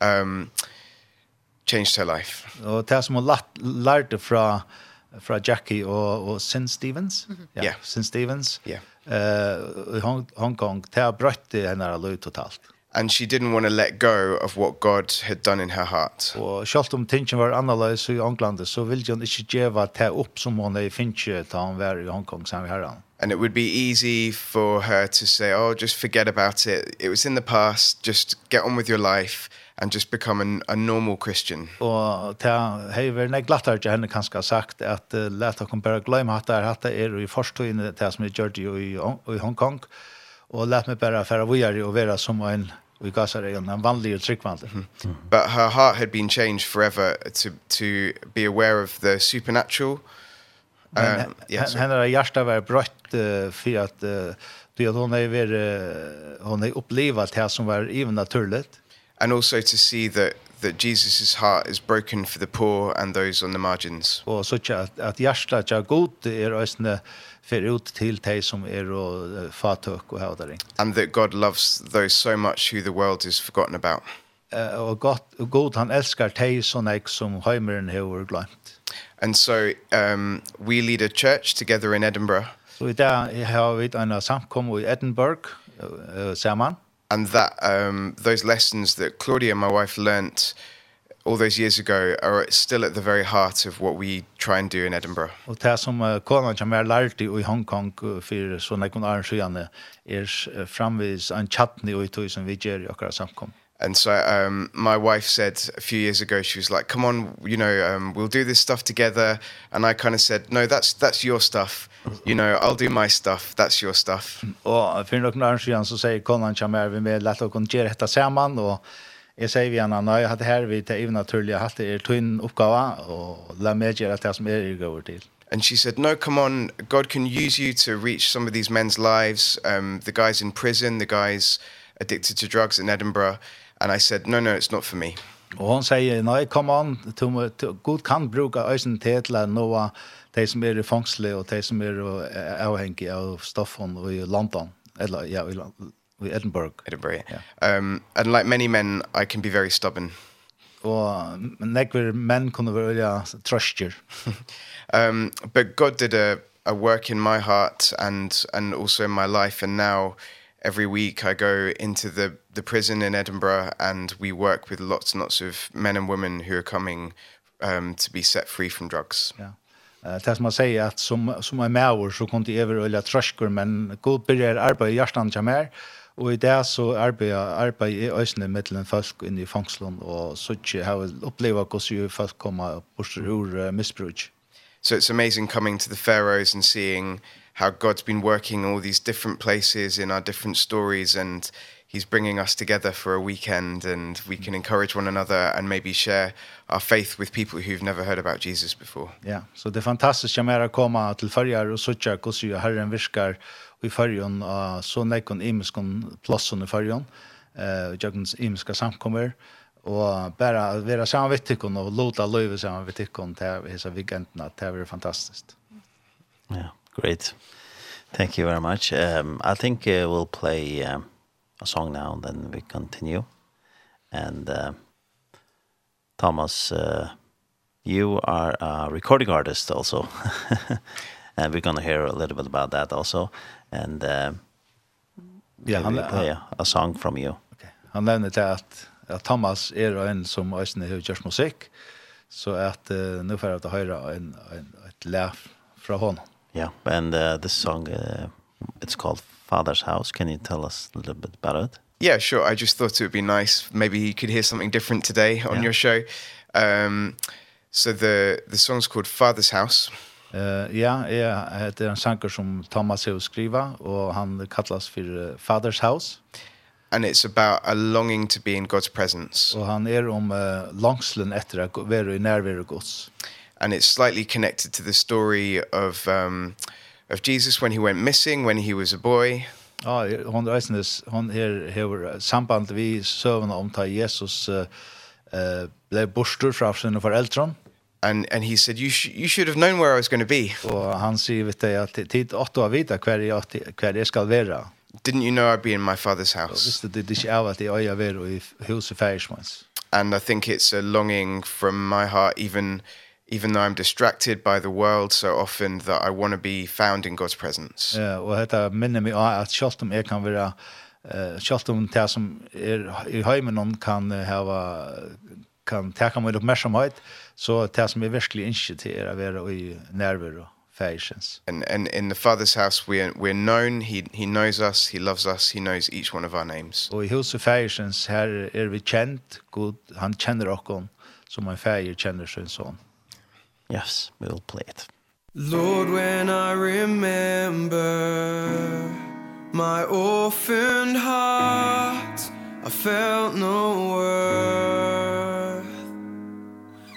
um, changed her life. Og det som hun lærte fra, fra Jackie og, og Sin Stevens. Ja, yeah. Sin Stevens. Yeah. Uh, i Hong, Hong Kong. Det har brøtt henne løy totalt. And she didn't want to let go of what God had done in her heart. Og selv om tingene var annerledes i England, så ville hun ikke gjøre det opp som hun er finne da hun var i Hong Kong sammen med herren. And it would be easy for her to say, oh, just forget about it. It was in the past. Just get on with your life and just become an, a normal Christian. Og ta hever nei glattar ikkje henne kanskje sagt at uh, leta kom bara gløyma at det er at det er i forstøyne det som er gjort i, i Hong Kong og let meg bara færa vujari og vera som en vi got en, on vanlig og tryggvandler. But her heart had been changed forever to to be aware of the supernatural. Um, uh, yeah, hennes hjärta var uh, för att uh, hon har er, hon har er det som var even naturligt and also to see that that Jesus' heart is broken for the poor and those on the margins. Og så at at hjärtat jag god er ösne för ut til dig som är och fatök og hädaring. And that God loves those so much who the world is forgotten about. Og gott god god han elskar dig sum näck som heimeren har glömt. And so um we lead a church together in Edinburgh. Så där har vi ett annat samkomu i Edinburgh samman and that um, those lessons that Claudia, my wife, learnt all those years ago are still at the very heart of what we try and do in Edinburgh. Og det som uh, konan som er lært i Hong Kong uh, for sånne kun arrangørene er framvis en chatni og i tog som vi gjør i akkurat. And so um, my wife said a few years ago, she was like, come on, you know, um, we'll do this stuff together. And I kind of said, no, that's, that's your stuff. You know, I'll do my stuff. That's your stuff. Og for noen år siden så sier konan til meg, vi med lette å kunne gjøre dette sammen. Og jeg sier vi henne, nei, jeg hadde her vi det er naturlig, jeg hadde er tøyne oppgave, og la meg gjøre det som jeg går til. And she said, no, come on, God can use you to reach some of these men's lives, um, the guys in prison, the guys addicted to drugs in Edinburgh and I said no no it's not for me. Og hon säger nej come on to, to god kan bruka ösen tetla noa de som er i fängsle og de som er avhengig av stoffen og i London eller ja i i Edinburgh. Edinburgh. Yeah. Um and like many men I can be very stubborn. Og nekver menn kunne være ja, trøstjer. um, but God did a, a work in my heart and, and also in my life. And now every week I go into the the prison in Edinburgh and we work with lots and lots of men and women who are coming um to be set free from drugs. Yeah. Eh tas man säger att som som är med så kom det över öliga tröskor men god börjar arbeta i hjärtan jag mer och i det så arbetar arbetar i ösnen mellan folk inne i fångslon och så tjej har uppleva hur så folk kommer på hur missbruk. So it's amazing coming to the Faroes and seeing how God's been working all these different places in our different stories and he's bringing us together for a weekend and we can encourage one another and maybe share our faith with people who've never heard about Jesus before. Ja, yeah. så so det fantastiska med att komma till färjar och söka hur Herren virkar i färjan och så näkon imskon platsen i färjan. Eh jagens imska samkommer og bara att vara samvittikon och låta löva samvittikon till hesa vikendna, det är fantastiskt. Ja. Great. Thank you very much. Um, I think uh, we'll play um, a song now and then we continue. And uh, Thomas, uh, you are a recording artist also. and we're going to hear a little bit about that also. And uh, yeah, han, play a, a song from you. Okay. Han nevner til at, at Thomas er en som også har gjort musikk. Så at uh, nå får jeg til å høre en, en, et lær fra honom. Yeah, and uh, this song, uh, it's called Father's House. Can you tell us a little bit about it? Yeah, sure. I just thought it would be nice. Maybe you could hear something different today on yeah. your show. Um, so the, the song's called Father's House. Uh, ja, Det er en sanger som Thomas har skrivet, og han kallas for Father's House. And it's about a longing to be in God's presence. Og han er om uh, langslen etter å være i nærvære Guds. Ja and it's slightly connected to the story of um of Jesus when he went missing when he was a boy. Ja, hon reisnes hon her hevur samband við søvna om ta Jesus eh uh, blei bortur frá sina foreldrar. And and he said you sh you should have known where I was going to be. Og han sier vet tey at tid åtta av vita kvar eg kvar eg skal vera. Didn't you know I'd be in my father's house? Just the dish out at the eye of it with who's And I think it's a longing from my heart even even though I'm distracted by the world so often that I want to be found in God's presence. Ja, og hetta minner meg at sjálvt om eg kan vera eh sjálvt om det som er i heimen kan hava kan taka mig uppmärksamhet så det som er verkligen inte till er att vara i nerver og fashions. And and in the father's house we are, we're known he he knows us he loves us he knows each one of our names. Og i huset fashions her er vi kjent, god han känner oss som en fader känner sin son. Yes, we'll play it. Lord, when I remember my orphaned heart, I felt no worth.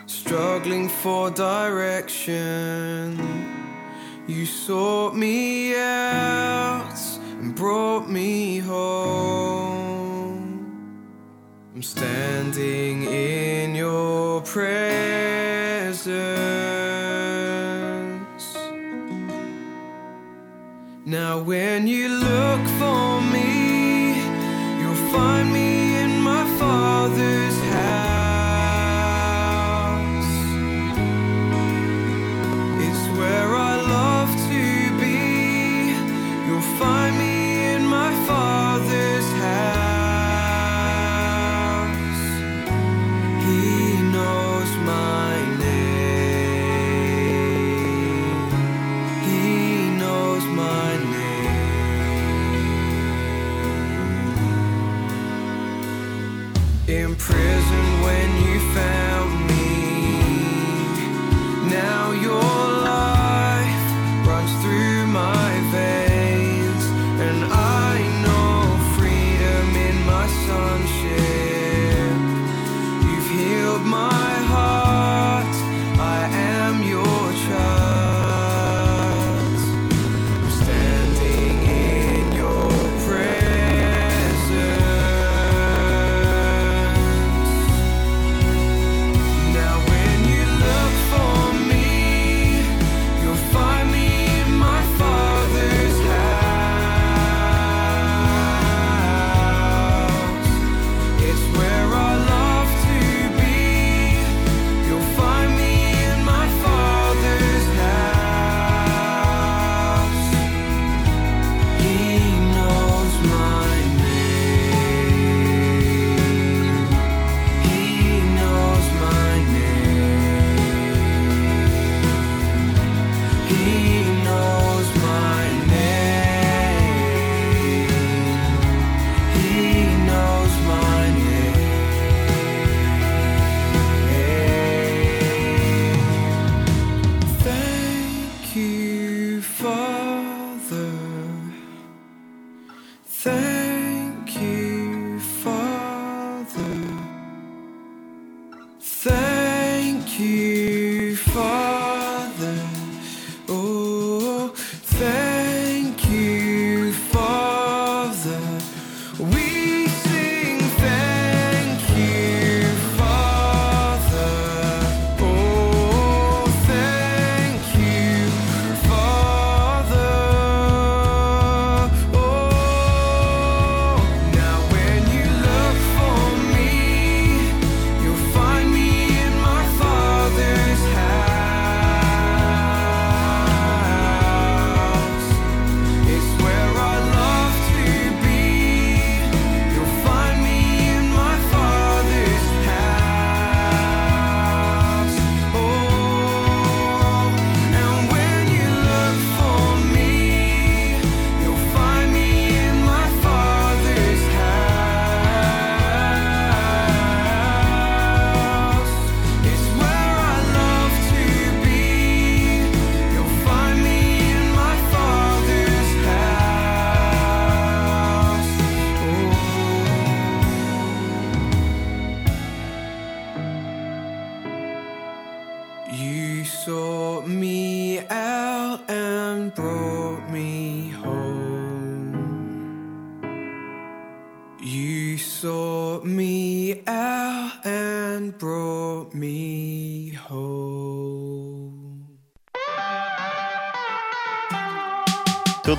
Struggling for direction, you sought me out and brought me home. I'm standing in your prayer now when you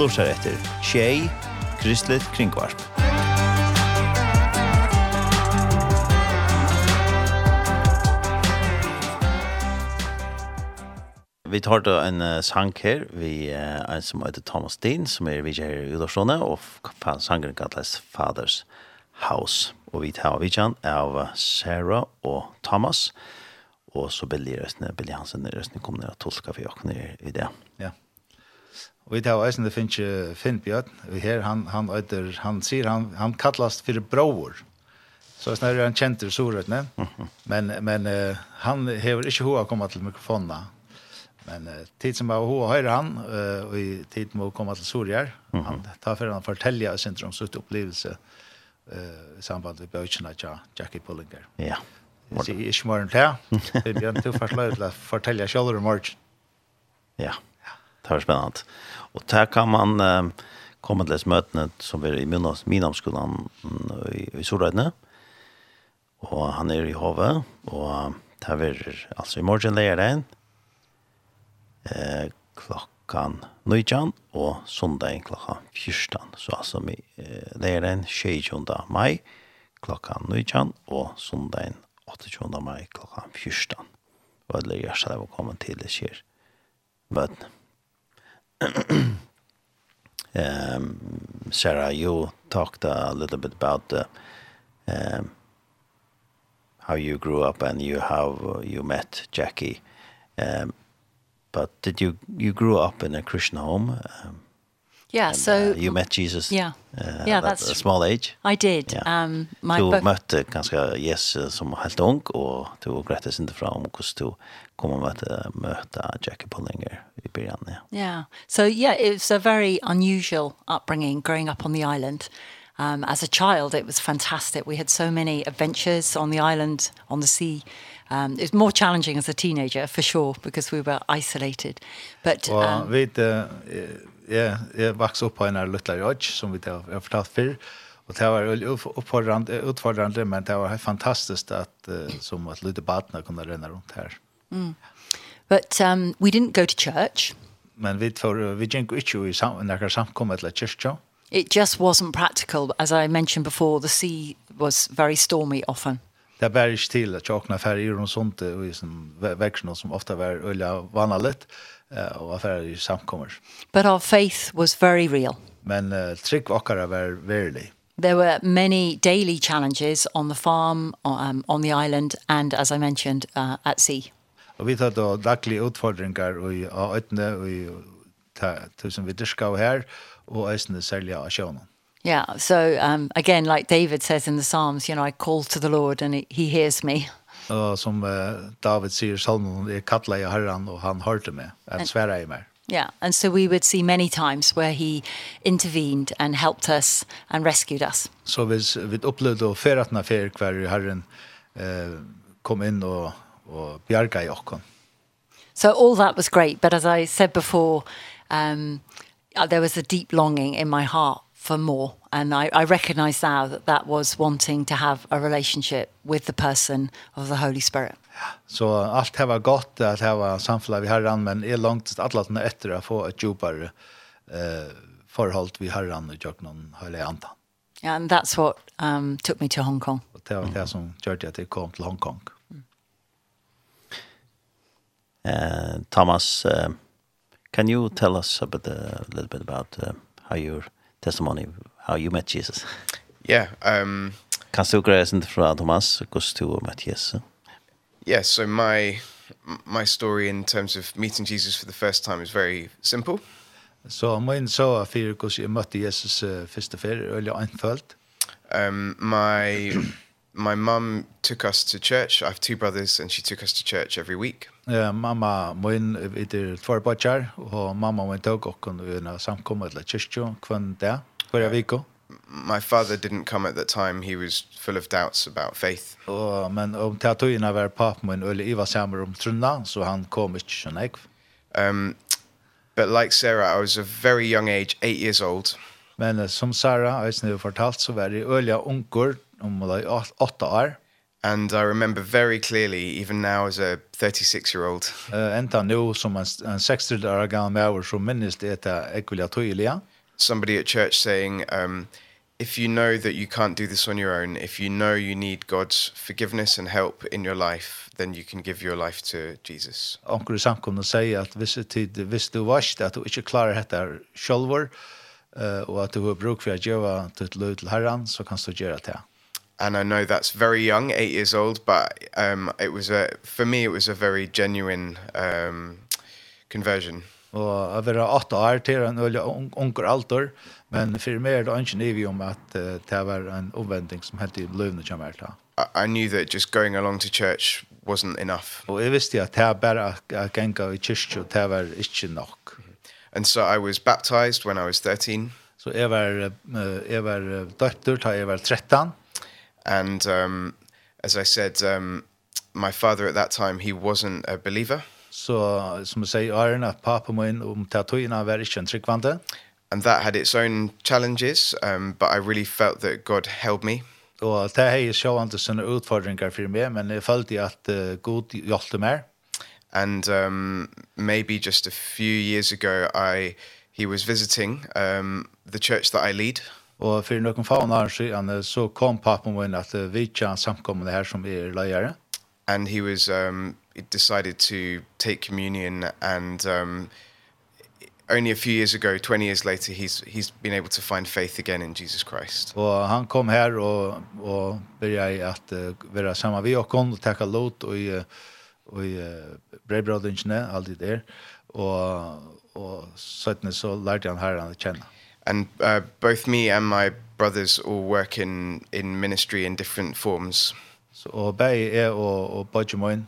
lusar etter Tjei, Kristelig Kringvarp. Vi tar da en uh, sang her, vi uh, en som heter Thomas Dean, som er vidtje her i Udorsone, og sangeren kalles Fathers House. Og vi tar vidtjen av Sarah og Thomas, og så Billy Røstene, Billy Hansen Røstene kommer ned og tolka for jokken i det. Ja. Yeah. Og det tar eisen det finnes ikke Finn Bjørn. Vi her han, han, øyder, han sier han, han kallast for bror. Så jeg er han kjent til Sorøtne. Men, men uh, han hever ikke hoa komma til mikrofonene. Men uh, tid som var hoa høyre han, uh, og i tid må komma til Sorøtne. Han tar for han fortelja sin om sitt opplevelse uh, i samband med bøkene til Jackie Pullinger. Ja. Jeg sier ikke morgen til. Finn Bjørn, du får slå ut til å fortelle sjølver om morgen. Ja, det var spennende. Og der kan man eh, komme til møtene som er i Minamskolen i, i Sorøyne. Og han er i Hove, og der er altså i morgen leier den eh, klokkan nøytjan, og søndag klokkan fyrstan. Så altså vi eh, leier den 20. mai klokkan nøytjan, og søndag 28. mai klokkan fyrstan. Og jeg leier seg komme til det skjer møtene um, Sarah, you talked a little bit about the, um, how you grew up and you how you met Jackie. Um, but did you you grew up in a Christian home? Um, yeah, and, so uh, you met Jesus. Yeah, uh, yeah, at that's a small age. I did. Yeah. Um, my du møtte ganske Jesus som helt ung, og du grettes ikke fra om hvordan du kommer möta möta Jackie Pullinger i början. Ja. Yeah. So yeah, it's a very unusual upbringing growing up on the island. Um as a child it was fantastic. We had so many adventures on the island, on the sea. Um it's more challenging as a teenager for sure because we were isolated. But um, well, vi uh, ja, jeg vokste opp på en liten öj som vi har er fortalt før, og det var uppfordrande, utfordrande men det var fantastiskt uh, som at lite barn kunne ränna rundt. But um, we didn't go to church. Men vi for vi gikk ikke i sam når samkommet til kyrkja. It just wasn't practical as I mentioned before the sea was very stormy often. Det var ikke til at tjokna i og sånt og i som veksjoner som ofta var ölla vanligt og var färger i samkommer. But our faith was very real. Men uh, trygg okkara var verlig. There were many daily challenges on the farm, um, on the island, and as I mentioned, uh, at sea. Og vi tar da daglige utfordringar i A8 og i tusen vi dyrka her, og eisene særlig av sjånen. Yeah, so um, again, like David says in the Psalms, you know, I call to the Lord and he hears me. Og som uh, David sier i Salmon, jeg kattler jeg herren, og han hørte meg, han sverre i meg. Yeah, and so we would see many times where he intervened and helped us and rescued us. Så vi vi upplevde och feratna fer hver Herren eh kom inn og og bjarga i okkon. So all that was great, but as I said before, um, there was a deep longing in my heart for more. And I, I recognize now that that was wanting to have a relationship with the person of the Holy Spirit. Så so, allt det var gott att det var samfället vid Herran, men är långt alla som efter att få ett djupare eh, förhåll vid Herran och jag någon höjliga andan. Yeah, and that's what um, took me to Hong Kong. Och det var det som gjorde att jag kom till Hong Kong. Uh, Thomas, uh, can you tell us a bit, uh, a little bit about uh, how your testimony, how you met Jesus? yeah. Um, kan du gräsa inte från Thomas, hur du met Jesus? Yeah, so my my story in terms of meeting Jesus for the first time is very simple. So min så afir because you met Jesus uh, all fär, eller felt. Um my my mum took us to church. I have two brothers and she took us to church every week. Ja, mamma min er tvær barn og mamma min tog och kunde en samkomma til kyrkan kvann där. Kvar vecka. My father didn't come at that time. He was full of doubts about faith. Oh, men om tatoina var pappa min eller iva samar om trunna så han kom ikki så. Um but like Sarah I was a very young age, 8 years old. Men som Sarah, I har fortalt så var det öliga onkor om like åtta år. And I remember very clearly, even now as a 36-year-old. Uh, enta nu som en, en 60 år gammal mauer som minnes det etter ekvilja tydeliga. Somebody at church saying, um, if you know that you can't do this on your own, if you know you need God's forgiveness and help in your life, then you can give your life to Jesus. Onkel samkomna sier at hvis tid hvis du varst at du ikke klarer dette själv uh, og at du har bruk for å gjøre till löd til Herren så kan du gjøre det and I know that's very young, 8 years old, but um it was a for me it was a very genuine um conversion. Og jeg vil åtta år til en øye unger alter, men for meg er det ikke nivig om at det var en omvending som helt i løvene kommer til. I knew that just going along to church wasn't enough. Og jeg visste at det bare å genga i kyrkje, det var ikke nok. And so I was baptized when I was 13. Så jeg var, jeg var døptur da jeg var 13. And um, as I said, um, my father at that time, he wasn't a believer. Så so, som say säger, Arne, papa pappa min om tatuina var inte en. And that had its own challenges, um, but I really felt that God held me. Og det her er sjående sånne utfordringer for meg, men jeg følte at uh, God hjelpte meg. And um, maybe just a few years ago, I, he was visiting um, the church that I lead. Og for noen faen år siden så kom pappen min at vi ikke samkommende her som er leiere. And he was um, decided to take communion and um, only a few years ago 20 years later he's he's been able to find faith again in Jesus Christ. Och han kom här och och började att uh, vara samma vi och kon och lot och i och i uh, brevbröderna alltid där och och så så lärde han herren att känna and uh, both me and my brothers all work in in ministry in different forms. So or bay er or or Bajamoin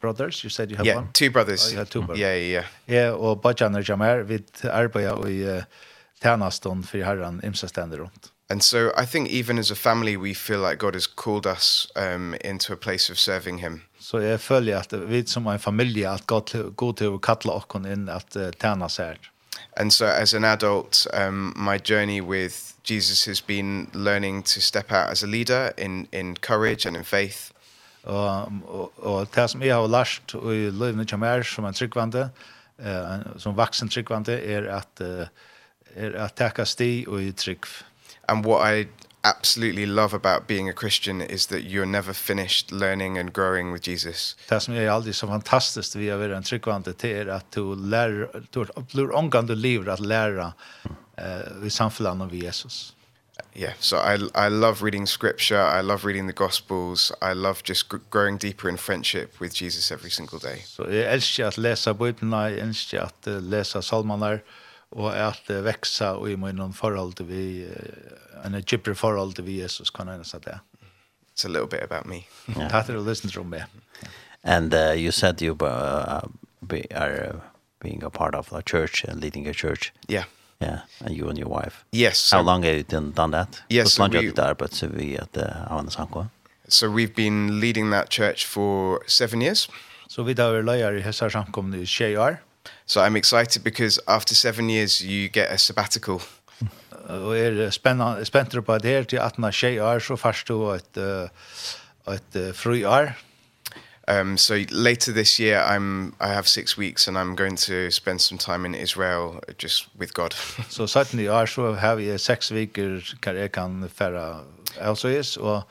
brothers you said you have yeah, one. Yeah, two brothers. Oh, you have two brothers. Yeah, yeah. Yeah, or Bajan og Jamar við arbeiða og i uh, tjänaston för Herren imsa ständer runt. And so I think even as a family we feel like God has called us um into a place of serving him. Så jag följer at vi som en familj att God God har kallat oss in att tjäna sig. And so as an adult, um, my journey with Jesus has been learning to step out as a leader in, in courage and in faith. Og, og, og det som jeg har lært i løyvene som er som en tryggvande, eh, som vaksen tryggvande, er at, er at taka sti og i. And what I absolutely love about being a Christian is that you're never finished learning and growing with Jesus. Det som är alltid så fantastiskt vi är en tryggvande till er att du lär du blir omgående livet att lära eh i samfällan av Jesus. Yeah, so I I love reading scripture, I love reading the gospels, I love just growing deeper in friendship with Jesus every single day. Så jag älskar att läsa Bibeln, jag älskar att läsa psalmerna og at veksa og i min forhold til vi, en gypre forhold til vi Jesus, kan jeg nesten det. It's a little bit about me. Yeah. That will listen to me. And uh, you said you uh, be, are uh, being a part of a church and leading a church. Yeah. Yeah, and you and your wife. Yes. How so, long have you done, done that? Yes. How long have you done that? So we at uh, So we've been leading that church for seven years. So vi har vært løyer i Hessar samkomne i 20 år. So I'm excited because after seven years you get a sabbatical. Og er spennende, spennende på det her til 18 og 20 år, så først du et, et fri år. Um, so later this year I'm I have 6 weeks and I'm going to spend some time in Israel just with God. so suddenly I so have a 6 weeks kan jag kan färra alltså is och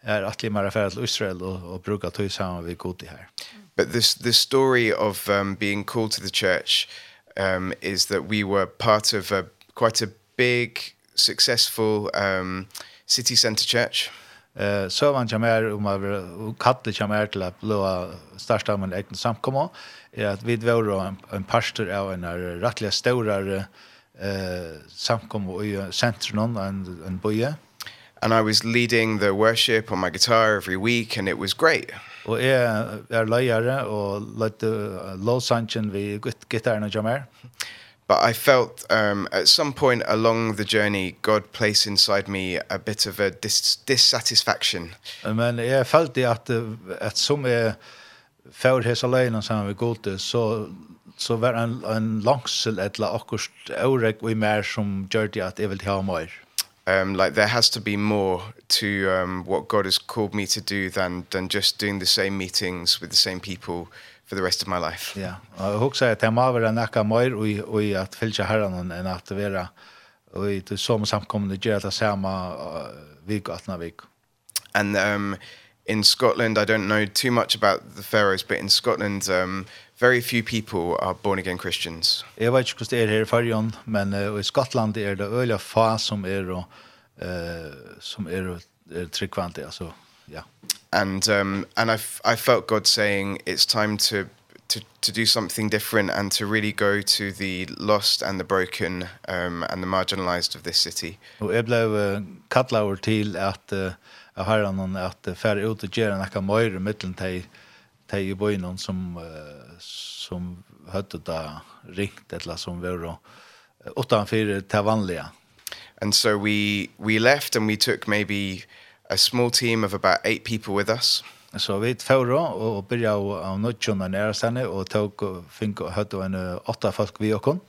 är att limma färra till Israel och, och bruka tid samman vid Gud här but this this story of um being called to the church um is that we were part of a quite a big successful um city center church. Eh så man jamar um om att kalle kan mer till att starta med egen samkomma er at vi var en, en pastor av en rättliga stora eh samkomma i sentrum en en boje and I was leading the worship on my guitar every week and it was great. Og jeg er løyere og løyte lovsangen ved gitarren og jammer. But I felt um, at some point along the journey, God placed inside me a bit of a dis dissatisfaction. Men jeg følte at, at som jeg før hesa løyene sammen med Gode, så så var en, en langsel etla akkurat årek og mer som gjør det at jeg vil ha mer um like there has to be more to um what God has called me to do than than just doing the same meetings with the same people for the rest of my life. Ja. Og hugsa at jeg må være nekka mer og og at fylgja herran enn at vera og i det som samkomne gjør det samme vik og atna vik. And um in Scotland I don't know too much about the Faroes but in Scotland um very few people are born again Christians. Jeg vet ikke hvordan det er her i Fargen, men uh, i Skottland er det øyla fa som er og uh, som er, er tryggvante, altså, ja. And, um, and I, I felt God saying it's time to to to do something different and to really go to the lost and the broken um and the marginalized of this city. Og jeg blev kattlaur til at uh, Herren at fer ut og göra nakka mer mittel til de i bøyene som, uh, som høyde da ringt eller som var uh, utanfor vanlige. And so we, we left and we took maybe a small team of about eight people with us. Så vi tføra og byrja av nødgjona nære sene og tok og fink og høyde en åtta folk vi okkon.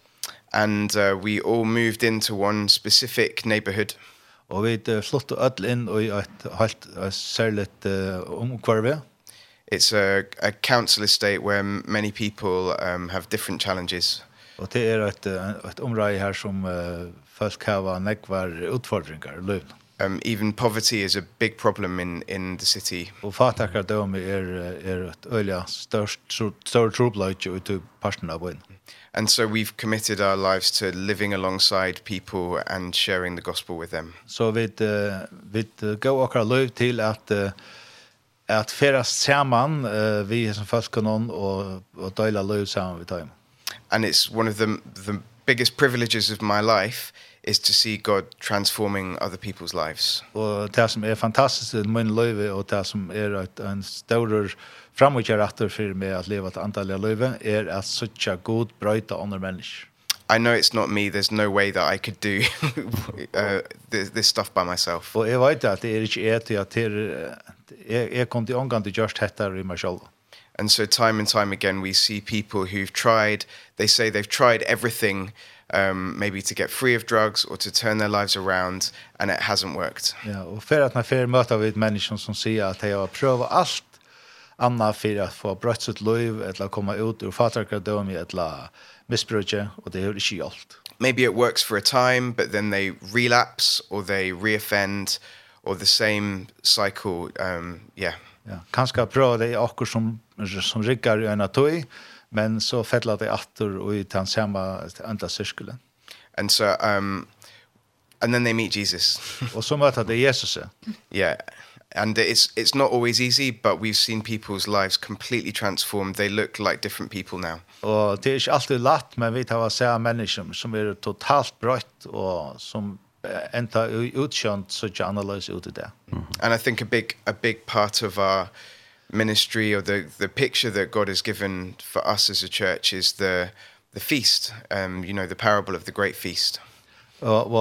And uh, we all moved into one specific neighborhood. Og vi flott og ødel inn i et helt særligt omkvarve. Uh, it's a a council estate where many people um have different challenges. Och det är ett ett område här som uh, folk har nekvar utfordringar löv. Um even poverty is a big problem in in the city. Och fattigdom är är ett öliga störst stor trubbelage ut i parten av byn. And so we've committed our lives to living alongside people and sharing the gospel with them. Så vi vi går och löv till att at feras saman uh, vi som folkkanon och och dela löv saman vid time. And it's one of the the biggest privileges of my life is to see God transforming other people's lives. Och det som är fantastiskt i min liv och det som är ett en större framgångsratter för mig att leva ett antal liv är att söka god bröta andra människor. I know it's not me there's no way that I could do uh, this, this stuff by myself. Och jag vet att det är inte är till att det är kom till just detta i mig själv. And so time and time again we see people who've tried they say they've tried everything um maybe to get free of drugs or to turn their lives around and it hasn't worked. Ja, och för att man för möter vi människor som säger att de har prövat allt Anna för att få brøtt sitt liv eller komma ut ur fatarkardom eller missbruket og det är inte alt. Maybe it works for a time but then they relapse or they reoffend or the same cycle um yeah. Ja, kanske prova det okkur som som riggar i en tøy men så fällar det åter og i den sama andra cirkeln. And so um and then they meet Jesus. Og så möter de Jesus. Yeah and it's it's not always easy but we've seen people's lives completely transformed they look like different people now. Og det er ikke alltid latt men vi tar se mennesker som er totalt brøtt och som enta utkjønt så ikke annerledes ut det. And i think a big a big part of our ministry or the the picture that God has given for us as a church is the the feast um you know the parable of the great feast og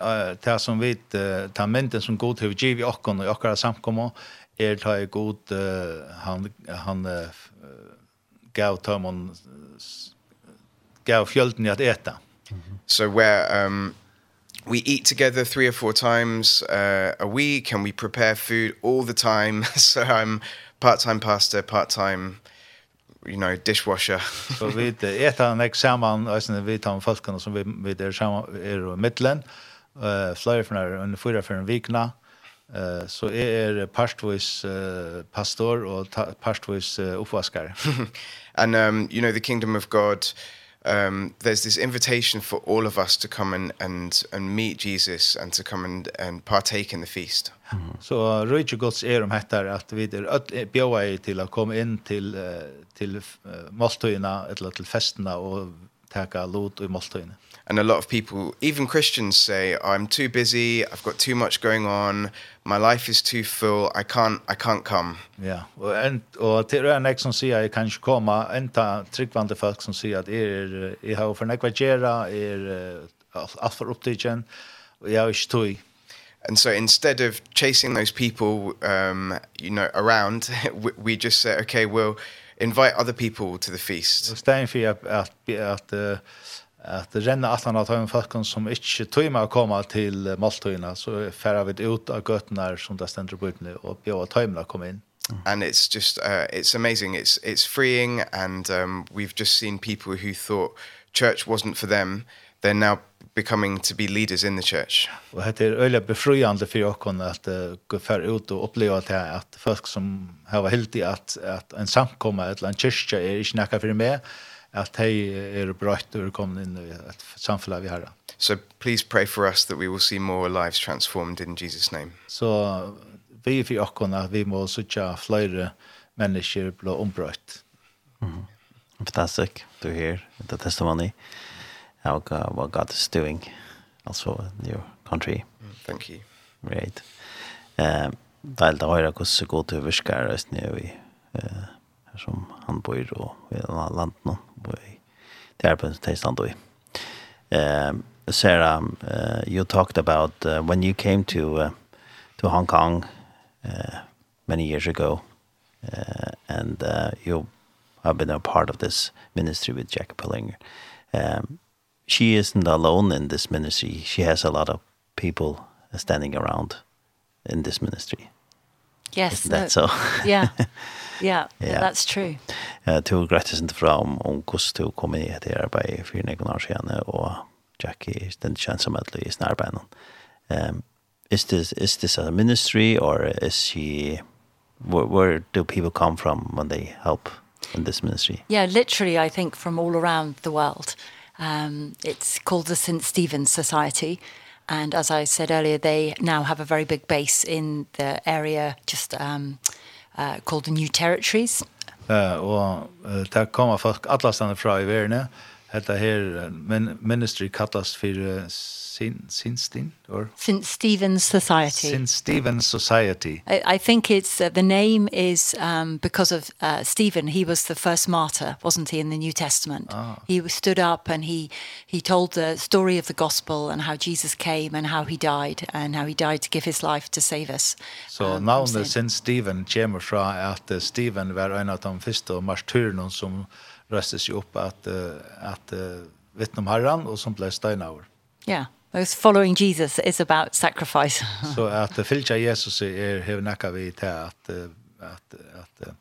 og ta som vit ta mynden som god til givi okkon og okkara samkomo er ta god han han gav tømun gav fjölden at eta. So where um we eat together three or four times uh, a week and we prepare food all the time. So I'm part-time pastor part-time you know dishwasher. Så vi det är en examen alltså vi tar en folkan som vi vi där samma är i mitten. Eh flyr från under fyra för en vikna. Eh så är pastvis pastor och pastvis uppvaskare. And um you know the kingdom of God um there's this invitation for all of us to come and and and meet Jesus and to come and and partake in the feast. Så Røyke Gods er om hettar at vi er bjöa i til å komme inn til, til måltöjna eller til festerna og taka lot i måltöjna. And a lot of people, even Christians, say, I'm too busy, I've got too much going on, my life is too full, I can't, I can't come. Ja, og, en, og til en ek som sier, jeg kan ikke komme, enda tryggvande folk som sier at jeg, er, jeg har for nekva gjerra, jeg er alt for opptidgen, og jeg har ikke tog and so instead of chasing those people um you know around we, we just said okay we'll invite other people to the feast. so staying for at at at at renna att han har en folkon som inte tömma att til till måltiderna så färra vi ut av götnar som där ständer på og och bjöd tömla komma in. And it's just uh, it's amazing it's it's freeing and um we've just seen people who thought church wasn't for them they're now becoming to be leaders in the church. Og det er öliga befriande för jag at att gå fer ut og uppleva at at folk som har varit helt i att en samkomma eller en kyrka är inte näka för mig att hej är brött och kommer inn i ett samfälle vi har. So please pray for us that we will see more lives transformed in Jesus name. Så vi för jag at att vi må söka fler människor bli ombrott. Mm. Fantastiskt. Du är här how God, what God is doing also in your country. Thank you. Right. Eh deilt å høre hvordan det går til virker oss nede i her som han bor og i landet nå og i det er på en tilstand i. Um, Sarah, uh, you talked about uh, when you came to uh, to Hong Kong uh, many years ago uh, and uh, you have been a part of this ministry with Jack Pillinger. Um, she isn't alone in this ministry. She has a lot of people standing around in this ministry. Yes, isn't that no, so? yeah. Yeah, yeah, that's true. Uh, to gratis inte fra om om kost to komme i det arbeid for noen år siden, og Jackie den kjensomhetlig i snarbeinen. Um, is this is this a ministry or is she where, where do people come from when they help in this ministry? Yeah, literally I think from all around the world. Um, it's called the St. Stephen's Society. And as I said earlier, they now have a very big base in the area just um, uh, called the New Territories. Uh, og uh, der kommer folk alle fra i verden, Hetta her men ministry kallast fyrir Sin Sinstin or St Stephen's Society. sin Stephen's Society. I, I think it's uh, the name is um because of uh, Stephen he was the first martyr wasn't he in the New Testament. Ah. He stood up and he he told the story of the gospel and how Jesus came and how he died and how he died to give his life to save us. So um, now the sin Stephen kommer fra at Stephen var en av de første martyrene som röstes at, upp att, att vittna om Herren och som blev steinauer. Ja. Yeah. Those following Jesus is about sacrifice. så att följa Jesus är hur näka vi till att att att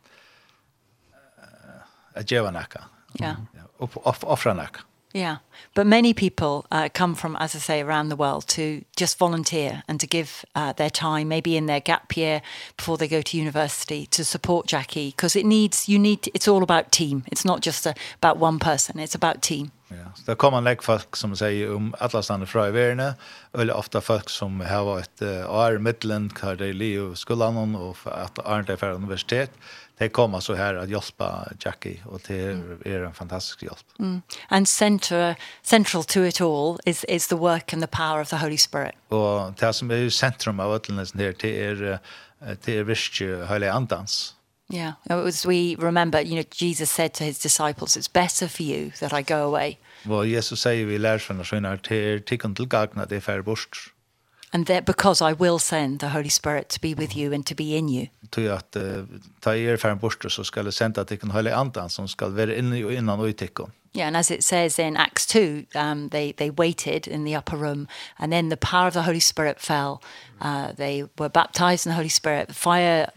att ge näka. Ja. Och offra näka. Yeah. But many people uh, come from, as I say, around the world to just volunteer and to give uh, their time, maybe in their gap year before they go to university, to support Jackie. Because it needs, you need, it's all about team. It's not just a, about one person, it's about team. Ja, så det kommer en folk som sier om alla stannar fra i verden, eller ofta folk som har et uh, år i mittlen, kvar det i liv og och att är det för universitet det kommer så här att hjälpa Jackie och det är mm. en fantastisk hjälp. Mm. And center central to it all is is the work and the power of the Holy Spirit. Och det som är centrum av alltens där det är det är visst hela andans. Yeah, as we remember, you know, Jesus said to his disciples, it's better for you that I go away. Well, Jesus säger vi lär från oss är till till kan tillgagna det för bort. And that because I will send the Holy Spirit to be with you and to be in you. Tror att ta er färn bort så skal det sända till den helige som skal vara inne og innan och i tecken. Yeah, and as it says in Acts 2, um, they, they waited in the upper room, and then the power of the Holy Spirit fell. Uh, they were baptized in the Holy Spirit. Fire,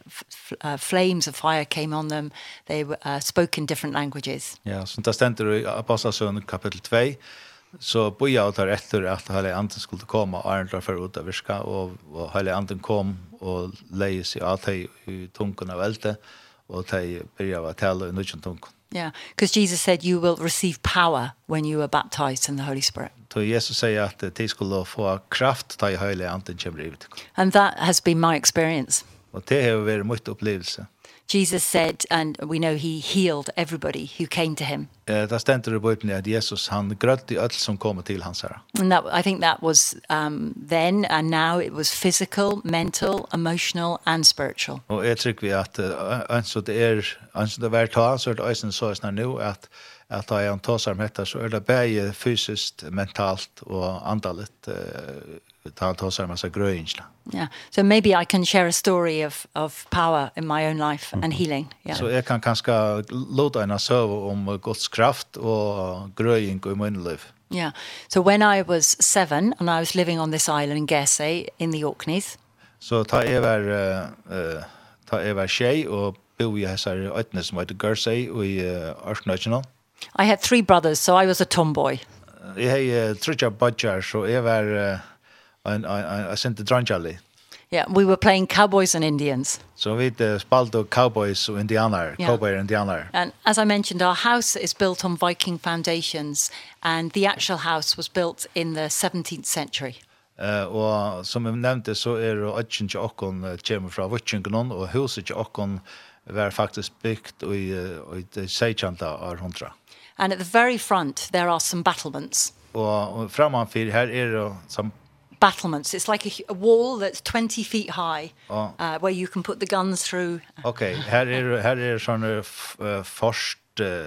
uh, flames of fire came on them. They uh, spoke in different languages. Ja, yeah, så det ständer i Apostlesøn kapitel 2, Så boja og tar etter at Heilig Anden skulle komme, og Arendra for ut av virka, og, og Heilig Anden kom og leie seg av teg i tungen av elte, og teg byrja av tale i nødgjent tungen. Yeah, because Jesus said you will receive power when you are baptized in the Holy Spirit. Så Jesus säger att de skulle få kraft ta i Heilige Anden kommer ut. And that has been my experience. Och det har varit mitt upplevelse. Jesus said, and we know he healed everybody who came to him. Eh, där ständer det i Bibeln att Jesus han grötte allt som kommer till hans herre. And that, I think that was um, then and now it was physical, mental, emotional and spiritual. Och jag tycker vi att alltså det är alltså det var ta så att ösen så at nu att att jag antar om detta så är det både fysiskt, mentalt och andaligt. Eh, ta tar sig massa grönsla. Mm. Yeah. So maybe I can share a story of of power in my own life and healing. Yeah. Så jag kan kanske låta en serve om Guds kraft och gröjning i min liv. Yeah. So when I was 7 and I was living on this island in Guernsey in the Orkneys. Så ta jag var eh ta jag var tjej och bo i här ötnes som heter Guernsey og i Arsenal. I had three brothers so I was a tomboy. Jag hade tre so så jag var en en en sent drunchali. Yeah, we were playing Cowboys and Indians. So we the Spaldo Cowboys and Indianer, yeah. Cowboy and Indianer. And as I mentioned our house is built on Viking foundations and the actual house was built in the 17th century. Eh uh, og som jeg nevnte så er det ikke ikke okken kommer fra Vikingen og huset ikke okkon var faktisk bygd i, i det 16. århundra. And at the very front there are some battlements. Og, og framanfyr her er det som battlements. It's like a, a wall that's 20 feet high oh. uh, where you can put the guns through. Okay, här är här är såna uh, först uh,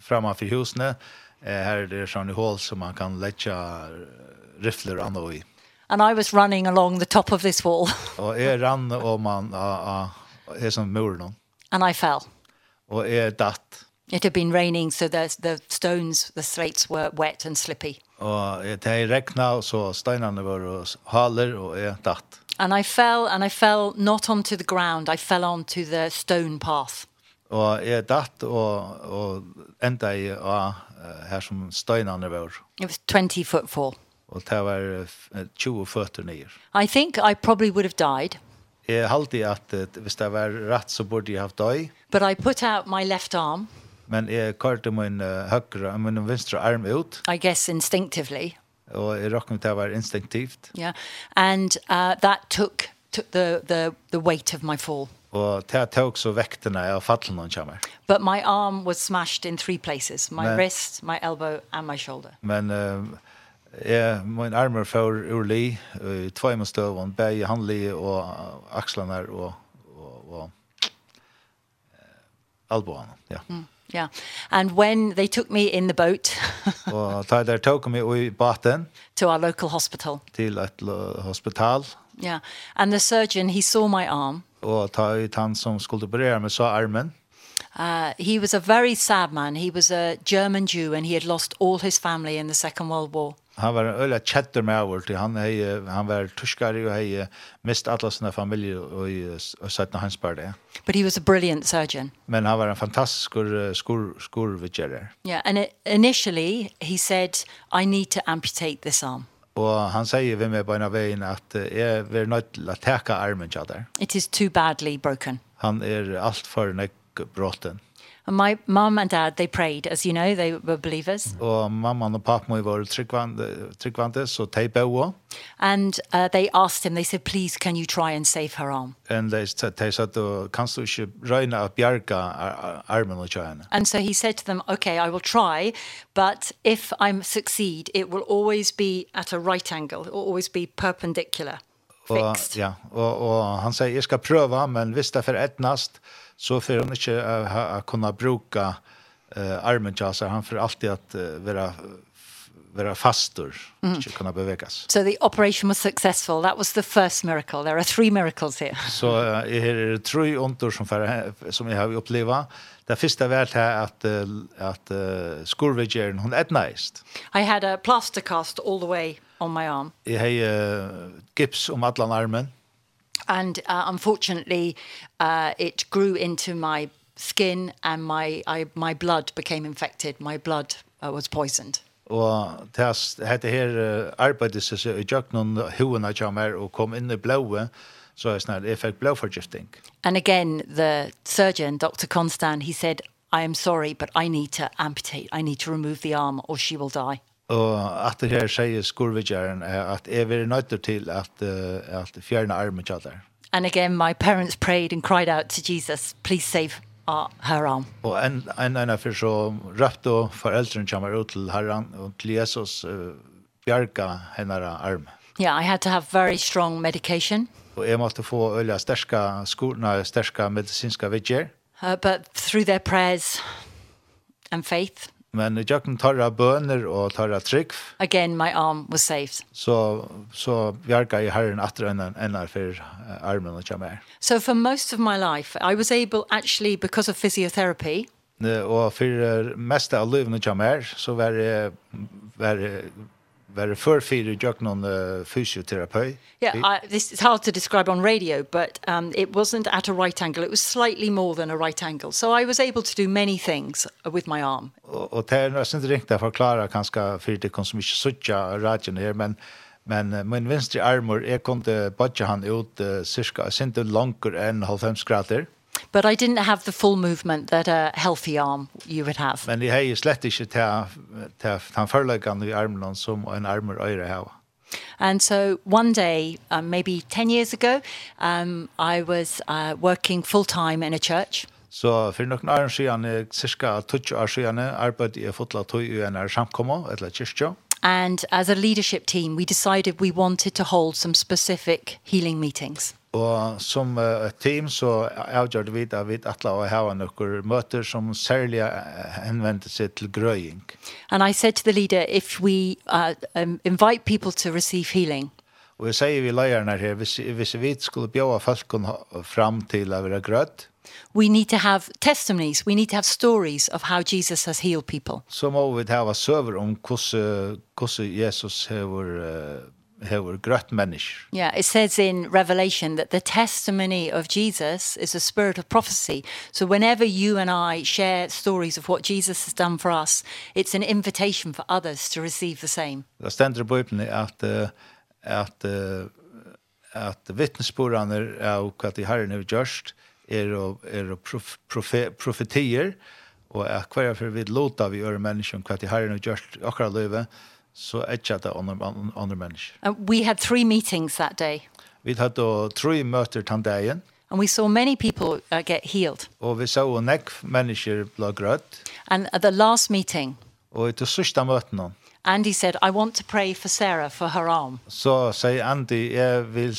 framför husene. Uh, här är det såna hål som man kan lägga rifler andra i. And I was running along the top of this wall. och är rann och man uh, uh, är som muren. And I fell. Och är datt. It had been raining so the the stones the slates were wet and slippy. Og det er regna, så steinene var og haler, og jeg datt. And I fell, and I fell not onto the ground, I fell onto the stone path. Og jeg datt, og, og enda i uh, her som steinene var. It was 20 foot fall. Og det var 20 føtter nyer. I think I probably would have died. Jeg halte at hvis det var rett, så burde jeg ha døy. But I put out my left arm. Men jeg kørte min uh, høyre, min venstre arm ut. I guess instinctively. Og jeg råkket til å være instinktivt. Yeah, and uh, that took, took the, the, the weight of my fall. Og det tok så vektene av fallen noen kommer. But my arm was smashed in three places. My men, wrist, my elbow and my shoulder. Men uh, jeg, min armer får ur li, uh, tvei med støvån, begge handli og akslene og, og, og, og alboene. Ja. Mm. Yeah. And when they took me in the boat. Og där der tok meg i båten. To our local hospital. Till ett hospital. Yeah. And the surgeon he saw my arm. Og ta ut han som skulle operera meg så armen. Uh, he was a very sad man. He was a German Jew and he had lost all his family in the Second World War han var en øyla kjetter med over til han, hei, han var tyskari og hei mist alla sina familie og, og satt hans bare det. But he was a brilliant surgeon. Men han var en fantastisk skur, skur, skurvidgjerer. Yeah, and it, initially he said, I need to amputate this arm. Og han sier vi med på veien at jeg vil nødt til å teka armen til der. It is too badly broken. Han er alt for nek bråten. And my mum and dad, they prayed, as you know, they were believers. Og mamman og pappa var tryggvante, så de bøde. And uh, they asked him, they said, please, can you try and save her arm? And they said, kan du ikke røyne at bjerke armen og kjøyene? And so he said to them, okay, I will try, but if I succeed, it will always be at a right angle, it will always be perpendicular, fixed. Og, ja, og, og han sier, jeg skal prøve, men hvis det er for etnast, så så får han ikke uh, kunna bruka uh, armen til seg. Han får alltid att uh, vara vara fastor mm. inte kunna bevegas. So the operation was successful. That was the first miracle. There are three miracles here. Så uh, är det tre under som för som jag har upplevt. Det första var det att att uh, skurvegern hon etnaist. I had a plaster cast all the way on my arm. Jag har uh, gips om alla armen and uh, unfortunately uh, it grew into my skin and my I, my blood became infected. My blood uh, was poisoned. Og tæs hette her arbeides seg i jøknun huvena jammer og kom inn i blåe så er snart jeg fikk blåforgifting and again the surgeon Dr. Constan he said I am sorry but I need to amputate. I need to remove the arm or she will die. Og at det her sier skurvidgjæren er at jeg vil nøyter til at, uh, at fjerne armen kjallar. And again, my parents prayed and cried out to Jesus, please save uh, her arm. Og en, en en for så røpte og foreldrene kommer ut til herren og til Jesus uh, bjerga henne arm. Yeah, I had to have very strong medication. Og jeg måtte få øye sterska skurna, sterska medisinska vidgjær. Uh, but through their prayers and faith, Men jag kan tarra böner och tarra trick. Again my arm was saved. Så så bjarga i herren åter en en för armen och jamar. So for most of my life I was able actually because of physiotherapy. Ne och för mesta av livet jamar så var det var Var det för fyra jag någon uh, fysioterapeut? Yeah, I, this is hard to describe on radio, but um, it wasn't at a right angle. It was slightly more than a right angle. So I was able to do many things with my arm. Och, och det är nästan inte riktigt att förklara kanske för det kan så mycket sötja radion här, men men min vänstra armor, jag kunde bodja han ut uh, cirka, inte långt än 90 grader. But I didn't have the full movement that a healthy arm you would have. Men det här är slett inte till han förläggan i armen som en armor öre här. And so one day, um, maybe 10 years ago, um, I was uh, working full time in a church. Så for noen år siden, cirka 20 år siden, arbeidde jeg fotla tog i en samkomma, eller kyrkja. And as a leadership team, we decided we wanted to hold some specific healing meetings. Og som uh, team så avgjørte vi at vi atla å ha noen møter som særlig henvendte seg til grøying. And I said to the leader, if we uh, um, invite people to receive healing. Og jeg sier vi leierne her, hvis, hvis vi skulle bjøve folken fram til å være grøtt, We need to have testimonies. We need to have stories of how Jesus has healed people. Så må vi ha søver om hvordan Jesus har hever grøtt mennesker. Yeah, it says in Revelation that the testimony of Jesus is a spirit of prophecy. So whenever you and I share stories of what Jesus has done for us, it's an invitation for others to receive the same. Det stender i Bibelen at, uh, at, uh, at vittnesbordene av hva de herren har gjørst er, er prof, profe, profetier, og at hver for vi låter vi gjøre mennesker hva de herren har gjørst akkurat løyve, så etja det andre mennesker. And we had three meetings that day. Vi hadde tre møter den dagen. And we saw many people uh, get healed. Og vi så nekk mennesker ble grøtt. And at the last meeting. Og etter sørste møten nå. Andy said, I want to pray for Sarah for her arm. Så sier Andy, jeg vil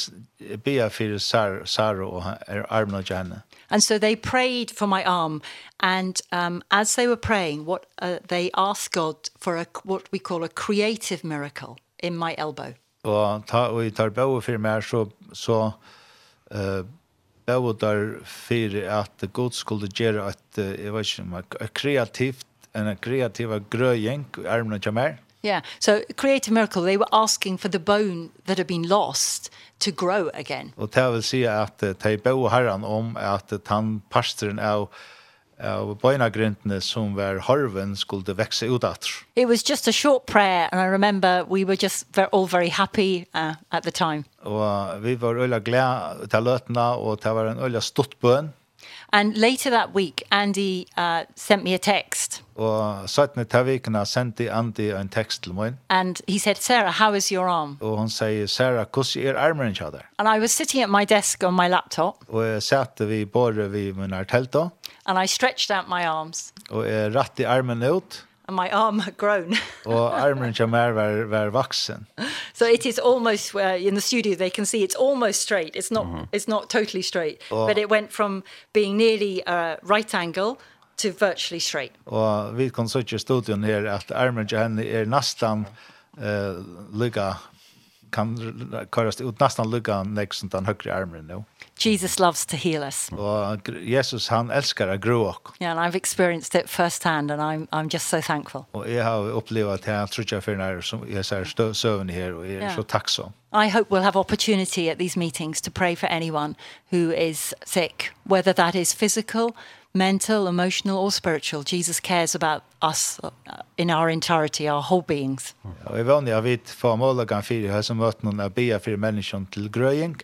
be for Sarah, Sarah og er armen og henne. And so they prayed for my arm and um as they were praying what uh, they asked God for a what we call a creative miracle in my elbow. Og ta og tar bø for meg så så eh uh, bø der for at God skulle gjøre at jeg vet ikke kreativt en kreativ grøying i armen til meg. Yeah. So Creative Miracle, they were asking for the bone that had been lost to grow again. Og det vil si at de bo herren om at han pastoren av av bøynagrintene som var harven skulle vekse ut at. It was just a short prayer and I remember we were just very, all very happy uh, at the time. Og vi var øyla glad til løtene og det var en øyla stort bøn. And later that week, Andy uh, sent me a text. Og satt ni ta vikna sendi Andy en text til mig. And he said, Sarah, how is your arm? Og hon sier, Sarah, hvordan er armen til deg? And I was sitting at my desk on my laptop. Og jeg satt vi bare við min telta. And I stretched out my arms. Og jeg ratt i armen ut and my arm had grown. Og armen kommer var var vaksen. So it is almost where uh, in the studio they can see it's almost straight. It's not mm -hmm. it's not totally straight, och, but it went from being nearly a uh, right angle to virtually straight. Og vi kan så i studion her at armen jag henne är eh uh, lykka kan köras ut nästan lugga som den högre armen nu. Jesus loves to heal us. Och Jesus han älskar att gro och. Yeah, and I've experienced it first hand and I'm I'm just so thankful. Och jag har upplevt det här tror jag för när som jag ser sövn här och är så tacksam. I hope we'll have opportunity at these meetings to pray for anyone who is sick, whether that is physical, mental, emotional or spiritual. Jesus cares about us in our entirety, our whole beings. Og jeg vanlig har vi formålet målagan fyrir her som møtt noen bia fyrir menneskene til grøying,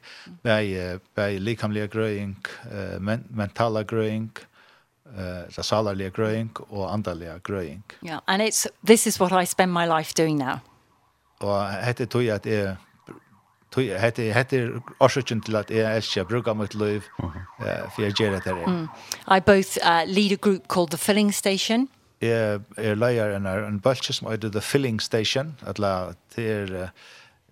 bei, bei likamlige grøying, men, mentala grøying, uh, salarlige grøying og andalige grøying. Yeah, and it's, this is what I spend my life doing now. Og hette tog at jeg hette hette orsøkjen til at jeg elsker bruker mitt liv for jeg gjør dette. I both uh, lead a group called The Filling Station. Jeg er leier en, en bølse som heter The Filling Station, at la, det er,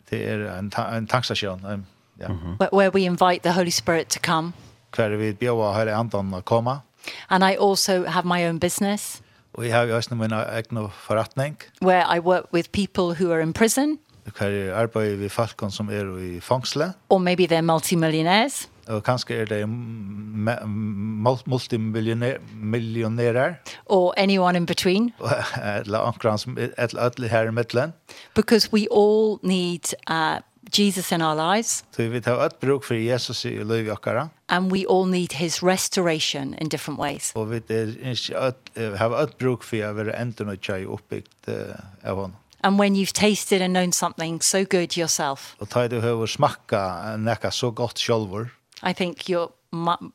det er en, ta en tankstasjon. Um, yeah. Where we invite the Holy Spirit to come. Hver vi bjør Høyre Anton å komme. And I also have my own business. Og jeg har jo også min egen forretning. Where I work with people who are in prison hver er arbeid vi falkon som er i fangsle. Or maybe they're multimillionaires. Og kanskje er det multimillionærer. Or anyone in between. Eller ankran som et eller her i midtelen. Because we all need uh, Jesus in our lives. Så vi tar et bruk for Jesus i liv och And we all need his restoration in different ways. Og vi har et bruk för att vara ändå och tjej uppbyggt av honom and when you've tasted and known something so good yourself. Og tar du hur smakka näka så gott sjálvur. I think your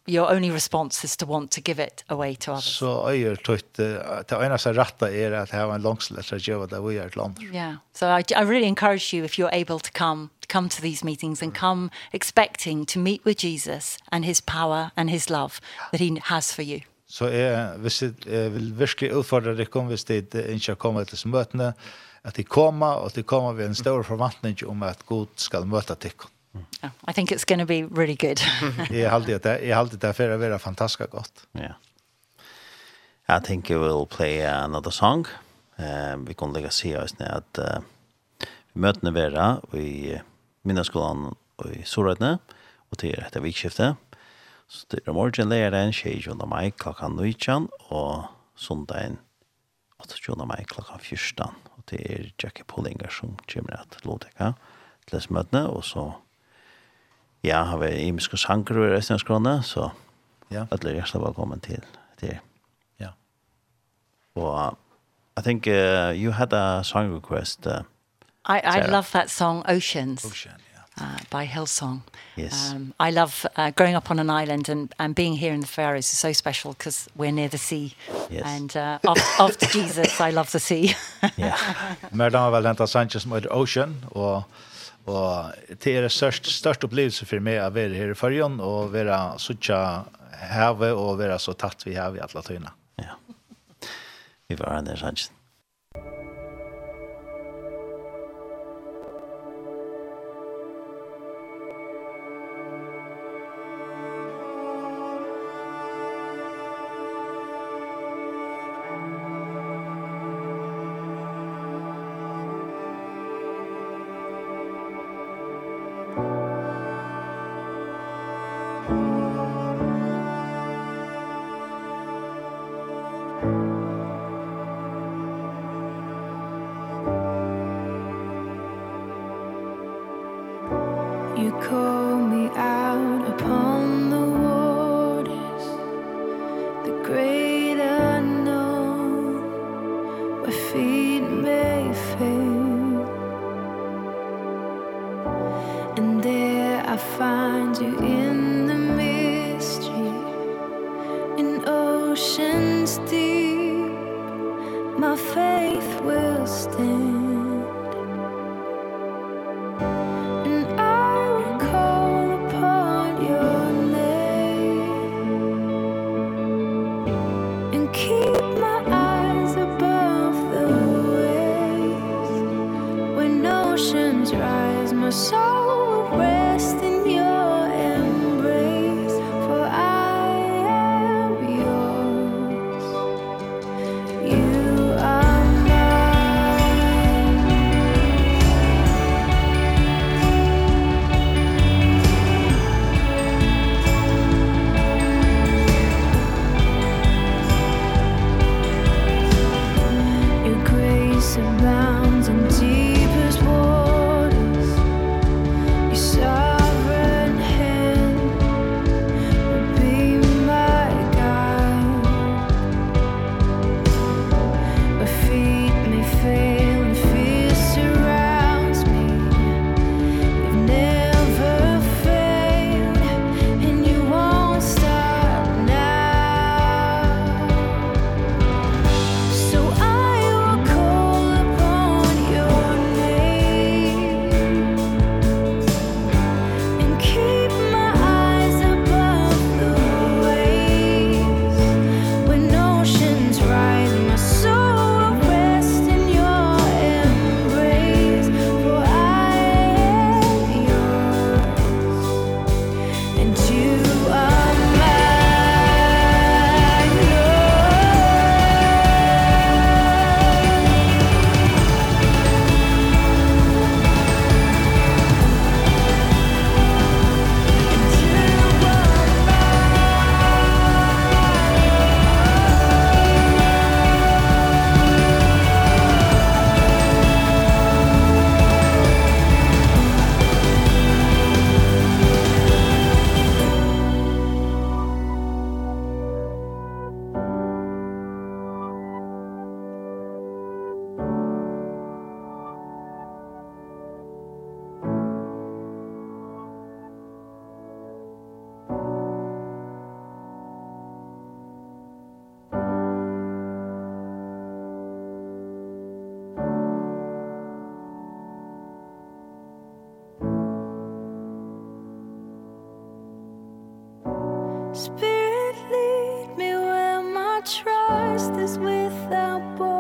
your only response is to want to give it away to others. Så er trött att ena så er at att ha en långsiktig jobb där vi är ett land. Yeah. So I I really encourage you if you're able to come come to these meetings and come expecting to meet with Jesus and his power and his love that he has for you. Så är visst vill verkligen utfordra dig kom visst det inte komma till mötena at de kommer och de kommer vi en stor forvantning om at Gud skal möta tycker. Yeah, I think it's going to be really good. Jeg har alltid det jeg har alltid for å være fantastisk godt. Yeah. I think you will play another song. Eh vi kan lägga se oss när att vi möter Vera i minneskolan i Sorøyne och till detta vikskifte. Så det är morgon läraren tjej Jonna Mike klockan 19 och sundagen 28 maj klockan 14 og det er Jackie Pullinger som kommer at Lodeka til disse møtene, og så ja, har vi imiske sanger i resten av skrona, så ja. alle er hjertelig velkommen til det. Ja. Og I think uh, you had a song request. Uh, I, I Sarah. love that song, Oceans. Oceans uh, by Hillsong. Yes. Um, I love uh, growing up on an island and, and being here in the Faroes is so special because we're near the sea. Yes. And uh, after, after Jesus, I love the sea. yeah. Merdan har vel hentet Sanchez som heter Ocean, og Og det er størst, størst opplevelse for meg å være her i Førjen, og være suttja havet, og være så tatt vi havet i alle tøyene. Ja. Vi var her, Sanchez. Christ is without born.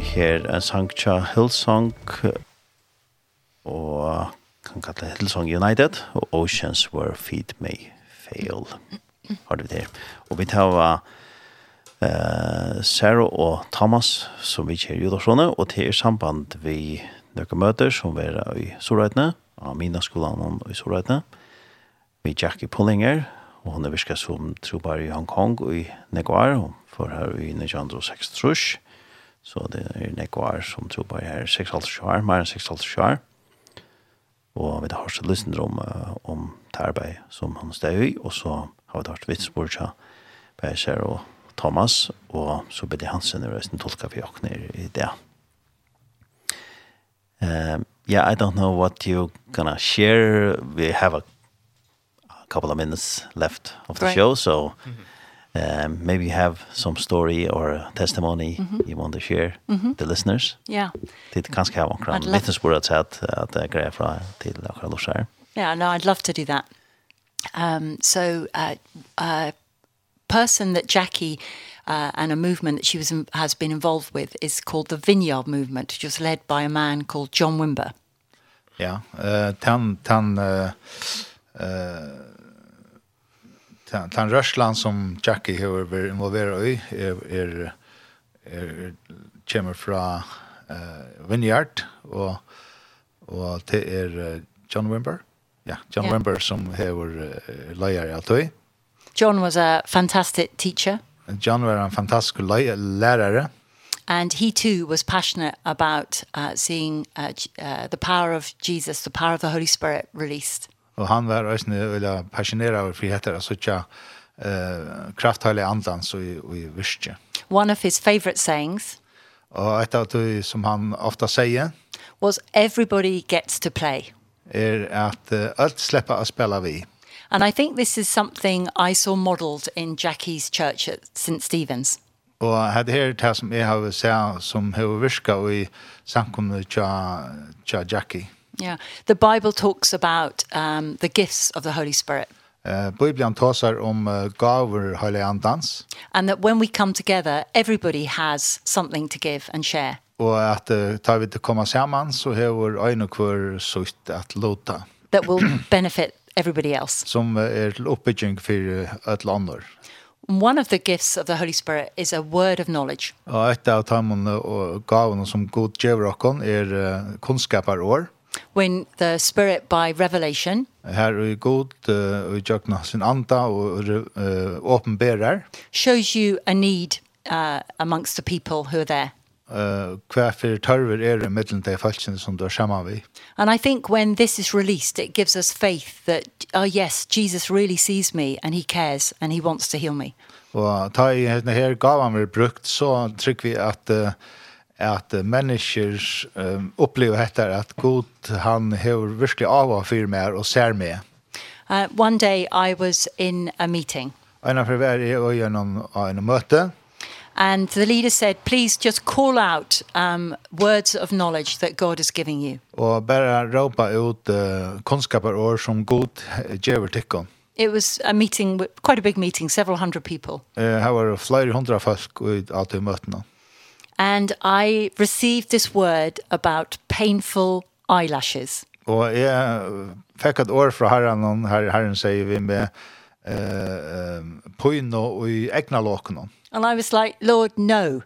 hørte her en sang tja Hillsong og kan kalle Hillsong United og Oceans Were Feed Me Fail. Har vi der og vi tar uh, Sarah og Thomas som vi kjer judarsone og til er samband vi nøkker møter som vi er i Sorreitne av mina skolan i Sorreitne vi Jackie Pullinger og hun er virka som trobar i Hongkong og i Neguar og for her i 1906 trusk Så det er nekvar som tror på her 6,5 år, mer enn 6,5 år. Og vi har så lyst om, om det arbeid som han steg i, og så har vi hørt vitsbord til Beiser og Thomas, og så ble det Hansen i resten tolka vi åkne i det. Um, yeah, I don't know what you're gonna share. We have a, a couple of minutes left of the right. show, so mm -hmm um, maybe you have some story or testimony mm -hmm. you want to share mm -hmm. the listeners. Yeah. Det kan ska vara kram. Vittnesbörd att att att grejer från till några lusar. Yeah, no, I'd love to do that. Um so uh uh person that Jackie uh, and a movement that she was in, has been involved with is called the Vineyard Movement, which was led by a man called John Wimber. Ja, eh tan tan eh eh Den Røsland som Jackie har vært involveret i er, er, er, kommer fra uh, Vineyard og, og det er John Wimber. Ja, John ja. Wimber som har vært uh, i alt. John was a fantastic teacher. John var en fantastisk lærere. And he too was passionate about uh, seeing uh, uh, the power of Jesus, the power of the Holy Spirit released. Og han var øyne veldig passioneret over friheter, altså ikke uh, krafthøylig andan, så og i virke. One of his favorite sayings Og et av det som han ofta sier was everybody gets to play. Er at uh, alt slipper å spille vi. And I think this is something I saw modeled in Jackie's church at St. Stephen's. Og hadde her det som jeg har sett som har virket i samkommet til Jackie. Yeah. The Bible talks about um the gifts of the Holy Spirit. Eh Bibeln talar om uh, gåvor Helige Andans. And that when we come together everybody has something to give and share. Och att uh, tar vi det komma samman så har en och kvar sitt att låta. That will benefit everybody else. Som uh, är till uppbygging för ett land. One of the gifts of the Holy Spirit is a word of knowledge. Og ett av de gåvorna som Gud ger oss är kunskapar år when the spirit by revelation her i god og jökna sin anda og åpenberar shows you a need uh, amongst the people who are there uh, hva for tørver er det mittelen til falskene som du er sammen. And I think when this is released, it gives us faith that, oh yes, Jesus really sees me and he cares and he wants to heal me. Og ta i denne her gaven vi brukt, så trykker vi at uh, at mennesker um, opplever dette at Gud han har virkelig av og fyr med og ser med. Uh, one day I was in a meeting. En av hver er gjennom en møte. And the leader said, please just call out um, words of knowledge that God is giving you. Og bare råpa ut uh, kunnskaper som Gud gjør tikkum. It was a meeting, quite a big meeting, several hundred people. Uh, her var flere hundra folk ut av til møtene and I received this word about painful eyelashes. Og jeg fikk et år fra herren, og her, herren sier vi med eh, uh, uh, poino og i egna låkene. And I was like, Lord, no.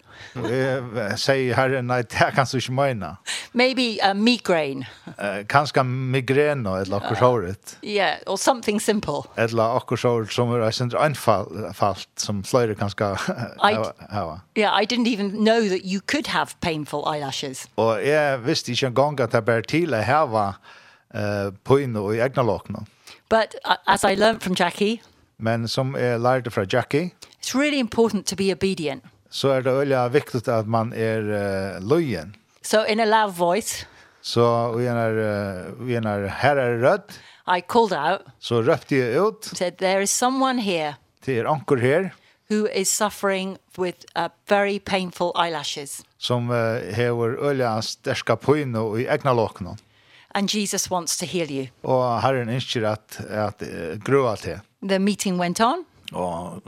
Säg herren, nei, det kan du ikke mena. Maybe a migraine. Uh, kanske migrän eller akkur såret. Yeah, or something simple. Eller akkursåret som er sin anfallt som flöjder kanske hava. Yeah, I didn't even know that you could have painful eyelashes. Og jeg visste ikke en gang at det bare til å hava uh, poin egna lakna. But uh, as I learned from Jackie... Men som jeg lærte fra Jackie... It's really important to be obedient. Så er det öliga viktig at man er uh, løyen. So in a loud voice. Så vi är vi er her er rødt, I called out. Så røpte jeg ut. Said there is someone here. Det er anker her. Who is suffering with a very painful eyelashes. Som uh, har öliga starka og i egna lockna. And Jesus wants to heal you. Og Herren ønsker at, at uh, gröa til. The meeting went on og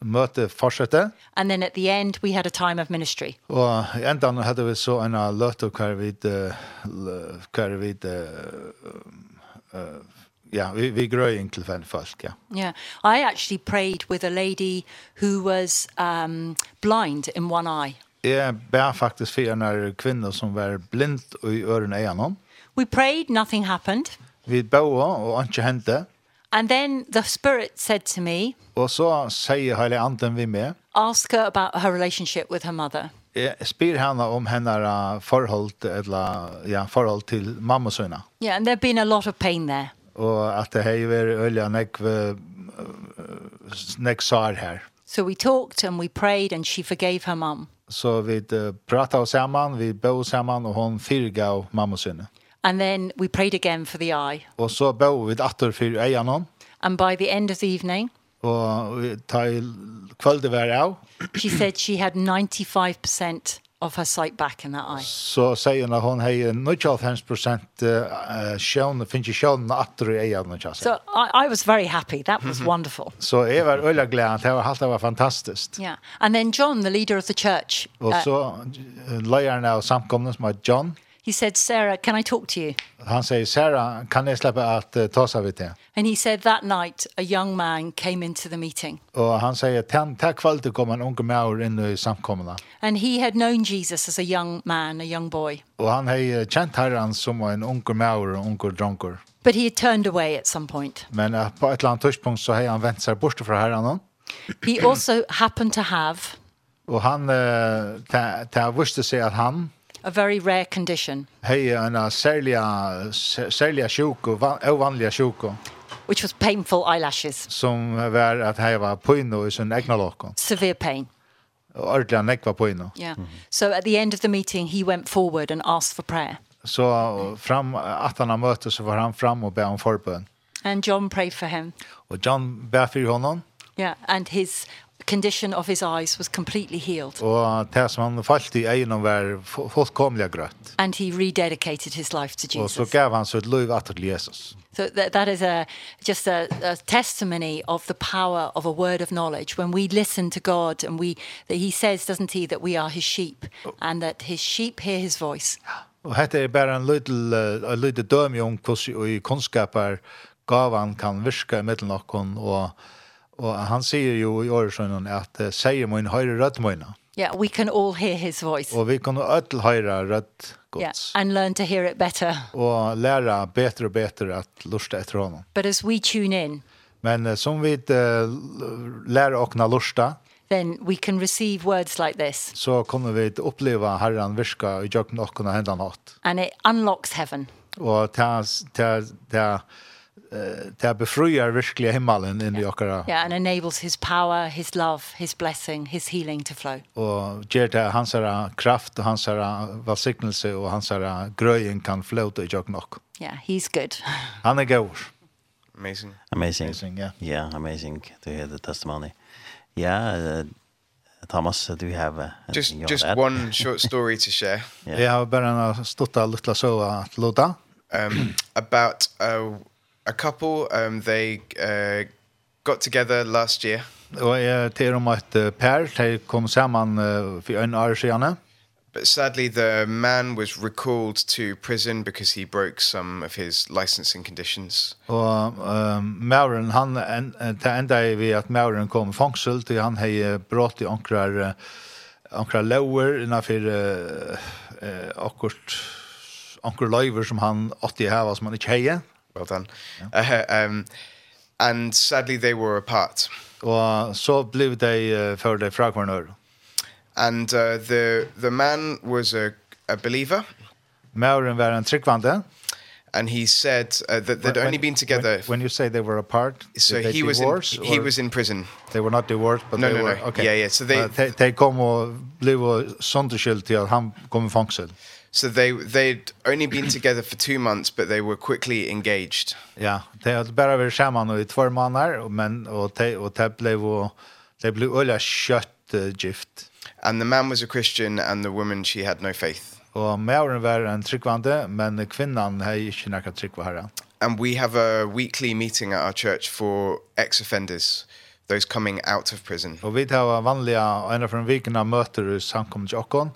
møte fortsette. And then at the end we had a time of ministry. Og i enden hadde vi så en løte hver vi hver vi ja, vi, vi grøying til fem folk, ja. Yeah. I actually prayed with a lady who was um, blind in one eye. Jeg ber faktisk for en kvinne som var blind i ørene i We prayed, nothing happened. Vi bøde, og ikke hendte. And then the Spirit said to me, Og så sier Heilige Anden vi med, ask her about her relationship with her mother. Jeg spyr henne om hennes forhold, eller, ja, forhold til mamma og sønne. Yeah, and there's been a lot of pain there. Og at det har vært øyne nek, nek sår her. So we talked and we prayed and she forgave her mom. Så vi uh, pratet sammen, vi bød sammen, og hun fyrgav mamma og sønne. And then we prayed again for the eye. Og så bøv vi atter for øynene. And by the end of the evening, og ta kvölde var av. She said she had 95% of her sight back in that eye. Så sier hun at hun har 95% sjøn, finnes ikke sjøn atter i ögonen så. So I, I was very happy. That was wonderful. Så jeg var öliga glad. Det var helt var fantastisk. Yeah. And then John the leader of the church. Og så ledaren av samkomne som John he said, Sarah, can I talk to you? Han säger, Sarah, kan jag släppa att uh, ta sig vid det? And he said, that night, a young man came into the meeting. Och han säger, den här kvällen kom en ung människa in i samkomna. And he had known Jesus as a young man, a young boy. Och han har känt herran som en ung människa och en ung dronker. But he had turned away at some point. Men uh, på ett eller annat tidspunkt så har han vänt sig bort från herran. he also happened to have... Och han, uh, det visste sig att han a very rare condition. Hej, en särliga serlia sjuk och ovanliga sjuk which was painful eyelashes. Som var att han var på i sin egna lockon. Severe pain. Ordla var på inno. Yeah. Mm -hmm. So at the end of the meeting he went forward and asked for prayer. Så fram att han mötte så var han fram och bad om förbön. And John prayed for him. Och John bad för honom. Yeah, and his condition of his eyes was completely healed. Og det som han falt i øynene var fullkomlig grøtt. And he rededicated his life to Jesus. Og så gav han sitt liv atter til Jesus. So that, that is a, just a, a testimony of the power of a word of knowledge. When we listen to God and we, that he says, doesn't he, that we are his sheep and that his sheep hear his voice. Og dette er bare en lydel døme om hvordan i kunnskaper gavan kan virka i middelen og Og han sier jo i Åresjönen at säger min høyre rødt mina. Yeah, we can all hear his voice. Og vi kan öll høyre rødt Guds. Yeah, and learn to hear it better. Og lære bedre og bedre at lusta etter honom. But as we tune in. Men som vi uh, lærer och lusta then we can receive words like this. Så kommer vi att uppleva Herren virka i jökna och hendan hända. And it unlocks heaven. Og det det befriar virkligen himmelen in i okkara. Ja, and enables his power, his love, his blessing, his healing to flow. Och ger det hans här kraft och hans här välsignelse och hans här gröjen kan flöta i jag nog. Ja, he's good. Han är god. Amazing. Amazing. Amazing, ja. Yeah. yeah, amazing to hear the testimony. Yeah, uh, Thomas, do you have uh, Just just that? one short story to share. yeah. Jag har bara en stutta lilla så at låta. Um about uh a couple um they uh got together last year. Og är det om att Per de kom samman for en år sedan. But sadly the man was recalled to prison because he broke some of his licensing conditions. Og um, Mauren han det enda är vi at Mauren kom fangsel til han hei brott i ankrar ankrar lower innanför eh akkurat ankrar lower som han åtti hava som han inte hejer well done. Yeah. Uh, um, and sadly they were apart. Og så blev de uh, för det fra. And uh, the the man was a a believer. Mauren var en tryggvande. And he said uh, that they'd when, only been together when, when you say they were apart so he was divorce, in, he was in prison they were not divorced but no, they no, were no. okay yeah yeah so they uh, they, they kom och blev sonderskilt till han kom i fängelse So they they'd only been together for 2 months but they were quickly engaged. Ja, de hadde bara vært sammen i 2 måneder, men og de og de blev de blev öliga kött gift. And the man was a Christian and the woman she had no faith. Og mauren var en tryggvande men kvinnan hade inte nekka tryggva herra. And we have a weekly meeting at our church for ex-offenders those coming out of prison. Og vi tar vanliga ena från vikorna möter samkomna och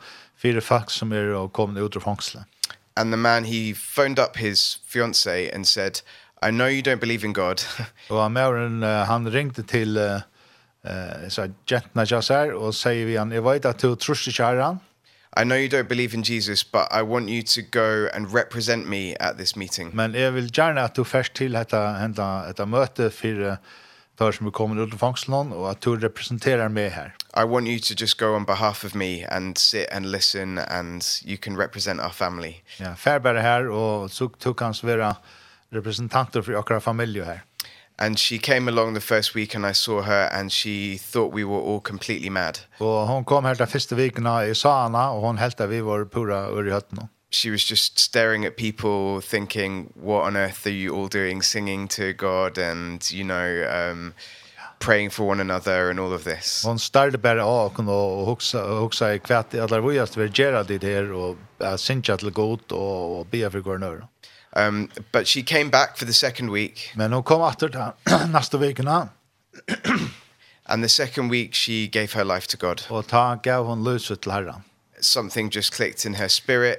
fyra folk som er och kommer ut ur fängelse. And the man he phoned up his fiance and said I know you don't believe in God. Og Maren han ringde til eh så Jetna Jasar og säger vi han jag vet att du tror I know you don't believe in Jesus, but I want you to go and represent me at this meeting. Men jag vil gjerne at du först till detta hända møte for uh, tar som vi kommer ut av fangslån och at du representerar meg här. I want you to just go on behalf of me and sit and listen and you can represent our family. Ja, färbare här och så tog hans være representanter för akkurat familie här. And she came along the first week and I saw her and she thought we were all completely mad. Och hon kom her den första veckan och jag sa henne och hon helt att vi var pura ur i hötten she was just staring at people thinking what on earth are you all doing singing to God and you know um praying for one another and all of this. Hon startade bara av och och huxa huxa i kvätt alla vad just vi gör det där och sinja till god och be för går nu. Um but she came back for the second week. Men hon kom åter där nästa vecka. and the second week she gave her life to God. Och ta gav hon löset till Herren. Something just clicked in her spirit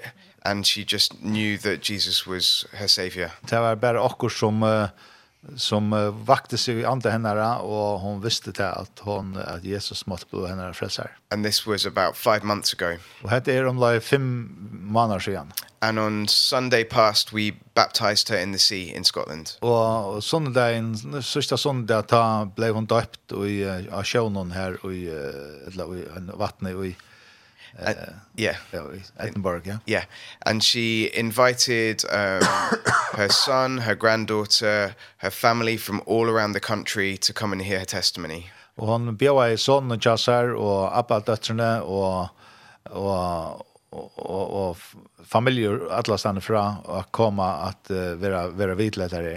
and she just knew that Jesus was her savior. Det var bara okkur som uh, som uh, vakte sig i andra hennara og hon visste till at hon at Jesus måste bli hennara frelsar. And this was about five months ago. Og hade er um lite fem månader sedan. And on Sunday past we baptized her in the sea in Scotland. Och söndagen sista söndag ta blev hon döpt i uh, sjön här och i uh, vattnet i Uh, yeah, Edinburgh. Yeah, yeah, and she invited um, her son, her granddaughter, her family from all around the country to come and hear her testimony. Og hon bjóa i sonen og jassar og abba døtrene og, og, og, og, familier alla stannar fra og koma at uh, vera, vera vidletar i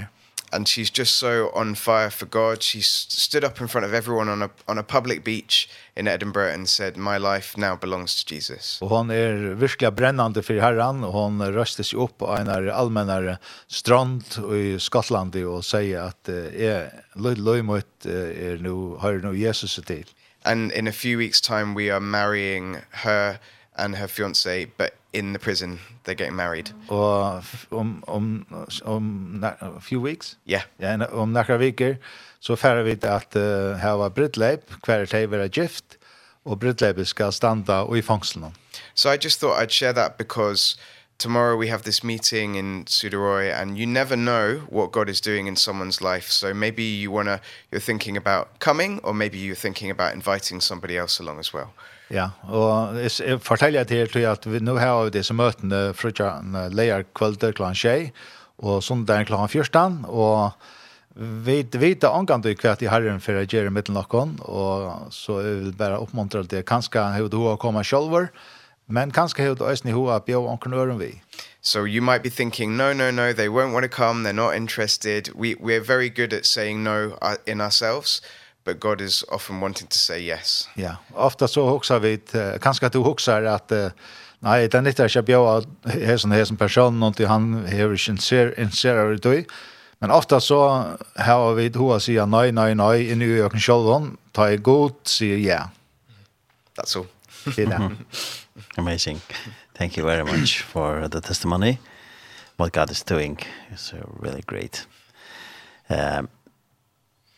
and she's just so on fire for God. She stood up in front of everyone on a on a public beach in Edinburgh and said my life now belongs to Jesus. Och hon är verkligen brännande för Herren och hon röstes sig upp på en allmän strand i Skottland och säger att är löj löj mot är nu har nu Jesus till. And in a few weeks time we are marrying her and her fiance but in the prison. They're getting married. Or om om om a few weeks? Yeah. Ja om några veckor så färre vi att uh, ha bröllop kvar det är gift och bröllopet ska stanna och i fängseln so i just thought i'd share that because tomorrow we have this meeting in Sudaroy and you never know what God is doing in someone's life. So maybe you want to you're thinking about coming or maybe you're thinking about inviting somebody else along as well. Ja, og jeg forteller til til at vi nå har vi disse møtene fra leier kvölder klokken tjei, og sondag klokken fyrstan, og vi vet angående i kvart i herren for å gjøre mitt noen, og så jeg vil bare oppmuntre til det, kanskje har du å kommet selv, men kanskje har du også i hodet omkring øren vi. So you might be thinking, no, no, no, they won't want to come, they're not interested. We, we're very good at saying no in ourselves, but God is often wanting to say yes. Ja, ofta så huxar vi, uh, kanske att du huxar att uh, nej, det är inte att jag bjöd här som här som person, någonting han har inte intresserad av det. Men ofta så har vi hoa sier nej, nej, nej, i nye øken sjølven, ta i god, sier ja. That's all. Det er Amazing. Thank you very much for the testimony. What God is doing is really great. Um,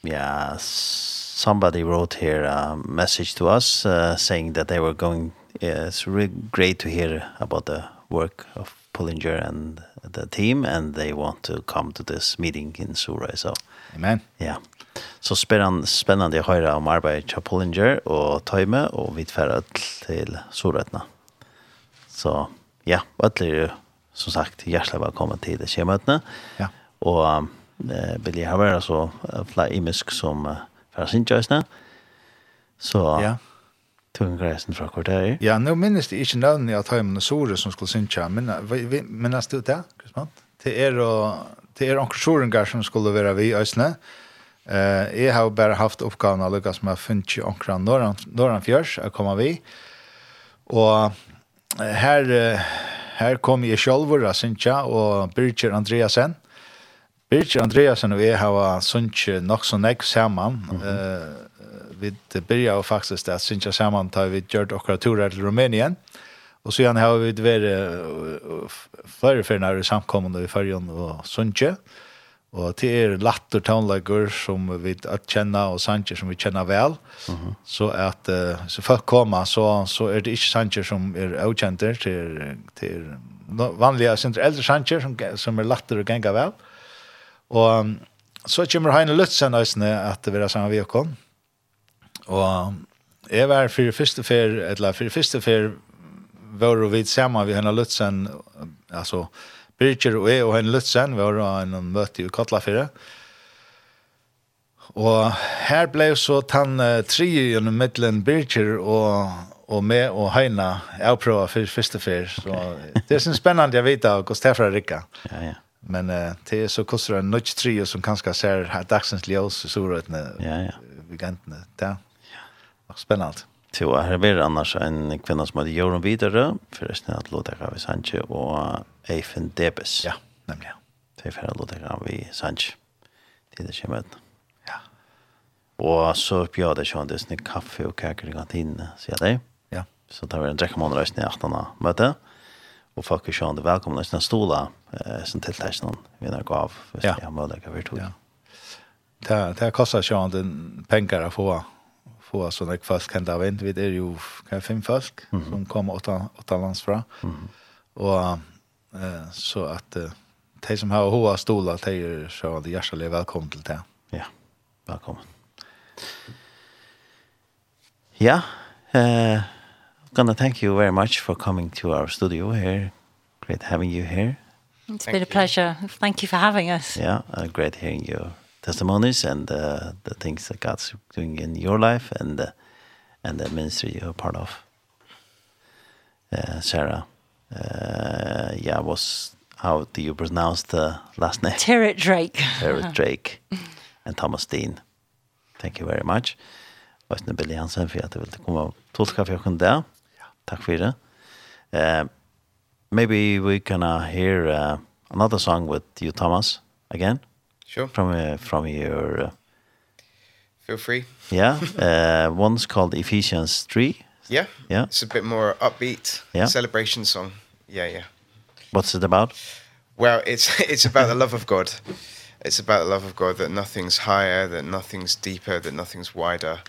yeah, somebody wrote here a message to us uh, saying that they were going, yeah, it's really great to hear about the work of Pullinger and the team, and they want to come to this meeting in Surrey. So, Amen. Yeah. Så so, spännande, spännande att höra om arbetet till Pullinger och Tøyme och vi tvärar till Surrätna. Så ja, ödlig som sagt, hjertelig velkommen til det tjejmötena. Ja. Og um, eh vill jag ha så fly imisk som för sin tjänstna. Så ja. Tungen greisen fra hvor. Ja, nå minnes det ikke navnet av Taimann og Sore som skulle synge, men minnes du det, Krisman? Det er det er onker Sorengar som skulle være vi i Øsne. Eh, jeg har bare haft oppgaven av Lukas med å finne onkeren norran norran fjørs, jeg kommer vi. Og her, her kom jeg selv, og Sintia og Birger Andreasen, Birgir Andreasen og jeg har sunnet nok så nekk sammen. Mm -hmm. uh, vi byrja og faktisk at sunnkje saman tar vi gjørt okra turer til Rumænien. Og så igjen har vi vært uh, flere ferier i samkommende i ferien og sunnkje. Og til er latter townlager som vi kjenner og sanger som vi kjenner vel. Mm -hmm. Så at uh, så folk kommer så, så er det ikke sanger som er avkjenter til, til no, vanlige, eldre sanger som, som er latter og ganger vel. Mm Og så kommer Heine Lutzen nøysene at vi er sammen vi og Og jeg var for første fer, eller for første fer var vi sammen med Heine Lutzen, altså Birger og jeg og Heine Lutzen var en møte i Kotlafire. Og her ble så tann uh, tri gjennom middelen Birger og og med og Heina jeg prøver for første fyr. Så det er sånn spennende jeg vet av hvordan det er fra Rikka. Ja, ja. Men uh, det är så kostar en nudge trio som kanske ser dagsens ljus så rätt när ja ja vi kan inte ta. Ja. Spännande. Jo, her blir annars en kvinna som hadde gjort videre, forresten at Lodeka vi Sanche og Eifen Debes. Ja, nemlig. Det er for Lodeka vi Sanche. Det er det kommer ut. Ja. Og så bjør det sånn, det er kaffe og kaker i kantinen, sier jeg det. Ja. Så tar vi en drekkemåned reisende i 18. møte og folk er sjön det välkomna nästan stola eh sen till testan vi när gav visst jag möjligt över tog. Ja. Det det kostar sjön den pengar att få få så när folk kan där vänt vid är ju kan fem folk som kommer åtta, åtta lands fra. Mm. Och eh så att de som har hoa stolar de är så det hjärtligt välkomna till det. Ja. velkommen. Ja, eh Gonna thank you very much for coming to our studio here. Great having you here. It's thank been a pleasure. You. Thank you for having us. Yeah, uh, great hearing your testimonies and uh, the things that God's doing in your life and uh, and the ministry you're part of. Uh, Sarah, uh, yeah, was how do you pronounce the last name? Territ Drake. Territ Drake and Thomas Dean. Thank you very much. Varsna Billy Hansen for at du ville komme og tolka for jag kunde det. Takk for det. Uh, maybe we can uh, hear uh, another song with you, Thomas, again. Sure. From uh, from your. Uh, Feel free. yeah. Uh, one's called Ephesians 3. Yeah. Yeah. It's a bit more upbeat. Yeah. Celebration song. Yeah, yeah. What's it about? Well, it's it's about the love of God. It's about the love of God that nothing's higher, that nothing's deeper, that nothing's wider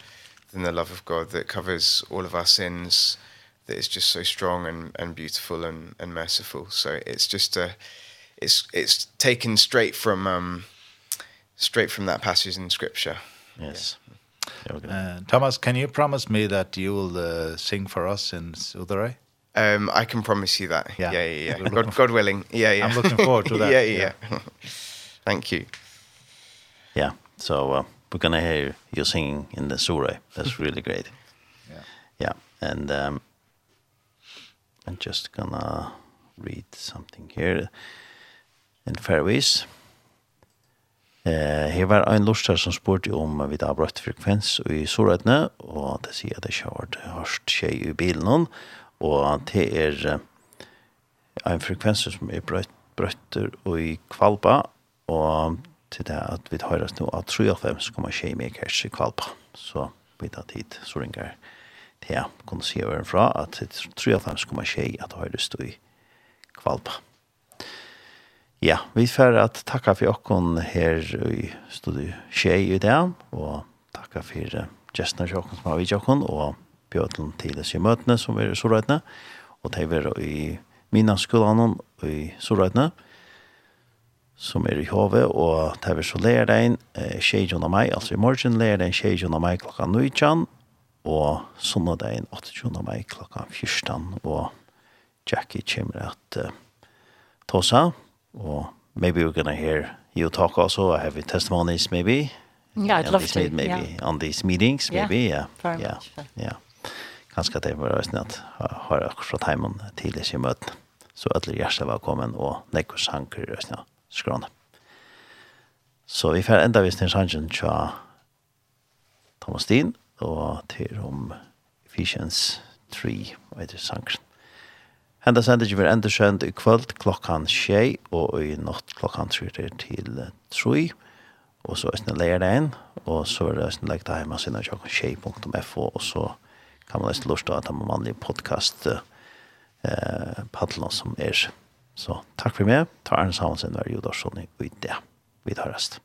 than the love of God that covers all of our sins that is just so strong and and beautiful and and merciful so it's just a it's it's taken straight from um straight from that passage in scripture yes yeah. Uh, Thomas, can you promise me that you will uh, sing for us in Udaray? Um I can promise you that. Yeah, yeah, yeah. yeah. God, God willing. Yeah, yeah. I'm looking forward to that. yeah, yeah. yeah. Thank you. Yeah. So uh, we're going to hear you singing in the surah. That's really great. yeah. Yeah. And um I'm just gonna read something here in Fairways. Eh, her var ein lustar som spurte om vi da brøtt frekvens i Sorøtne, og det sier at det kjørt hørst tjei i bilen og det er ein frekvens som er brøtt, brøtter i Kvalpa, og til det at vi høres nå at 3,5 kommer i Kvalpa. Så vi tar tid, så ringer jeg ja, kunne si over fra at det tror at han skulle skje at det høyre stod i kvalpa. Ja, vi får at takka for okken her i studiet skje i dag, og takka for gestene til okken som har vidt okken, og bjøtlen til disse møtene som er i Sorøytene, og de er i mina skolan i Sorøytene, som er i HV, og det er så lærer deg en tjejjon av meg, altså i morgen lærer deg en tjejjon av meg klokka 9, og søndagen 28. mai klokka 14 og Jackie kommer at uh, ta seg og maybe we're gonna hear you talk also. I have testimonies maybe. Yeah I'd love to meet, maybe. yeah. on these meetings maybe yeah yeah yeah, much, yeah. kanskje det var snett har akkurat fra timen tidlig i møten så alle hjertelig velkommen og nekker sanker i snett skråne så vi får enda visst en sannsyn til Thomas Dien og til om Ephesians 3, og etter sangren. Henda sender vi endersønd i kvöld klokkan tjei, og i natt klokkan tryrir til troi, og så æsne leir det inn, og så er det æsne leik det heima sinna tjokkan tjei.fo, og så kan man æsne lort at det er podcast eh, paddelen som er. Så takk for meg, ta Arne Samson, Vær Jodarsson i det. Vi tar rest.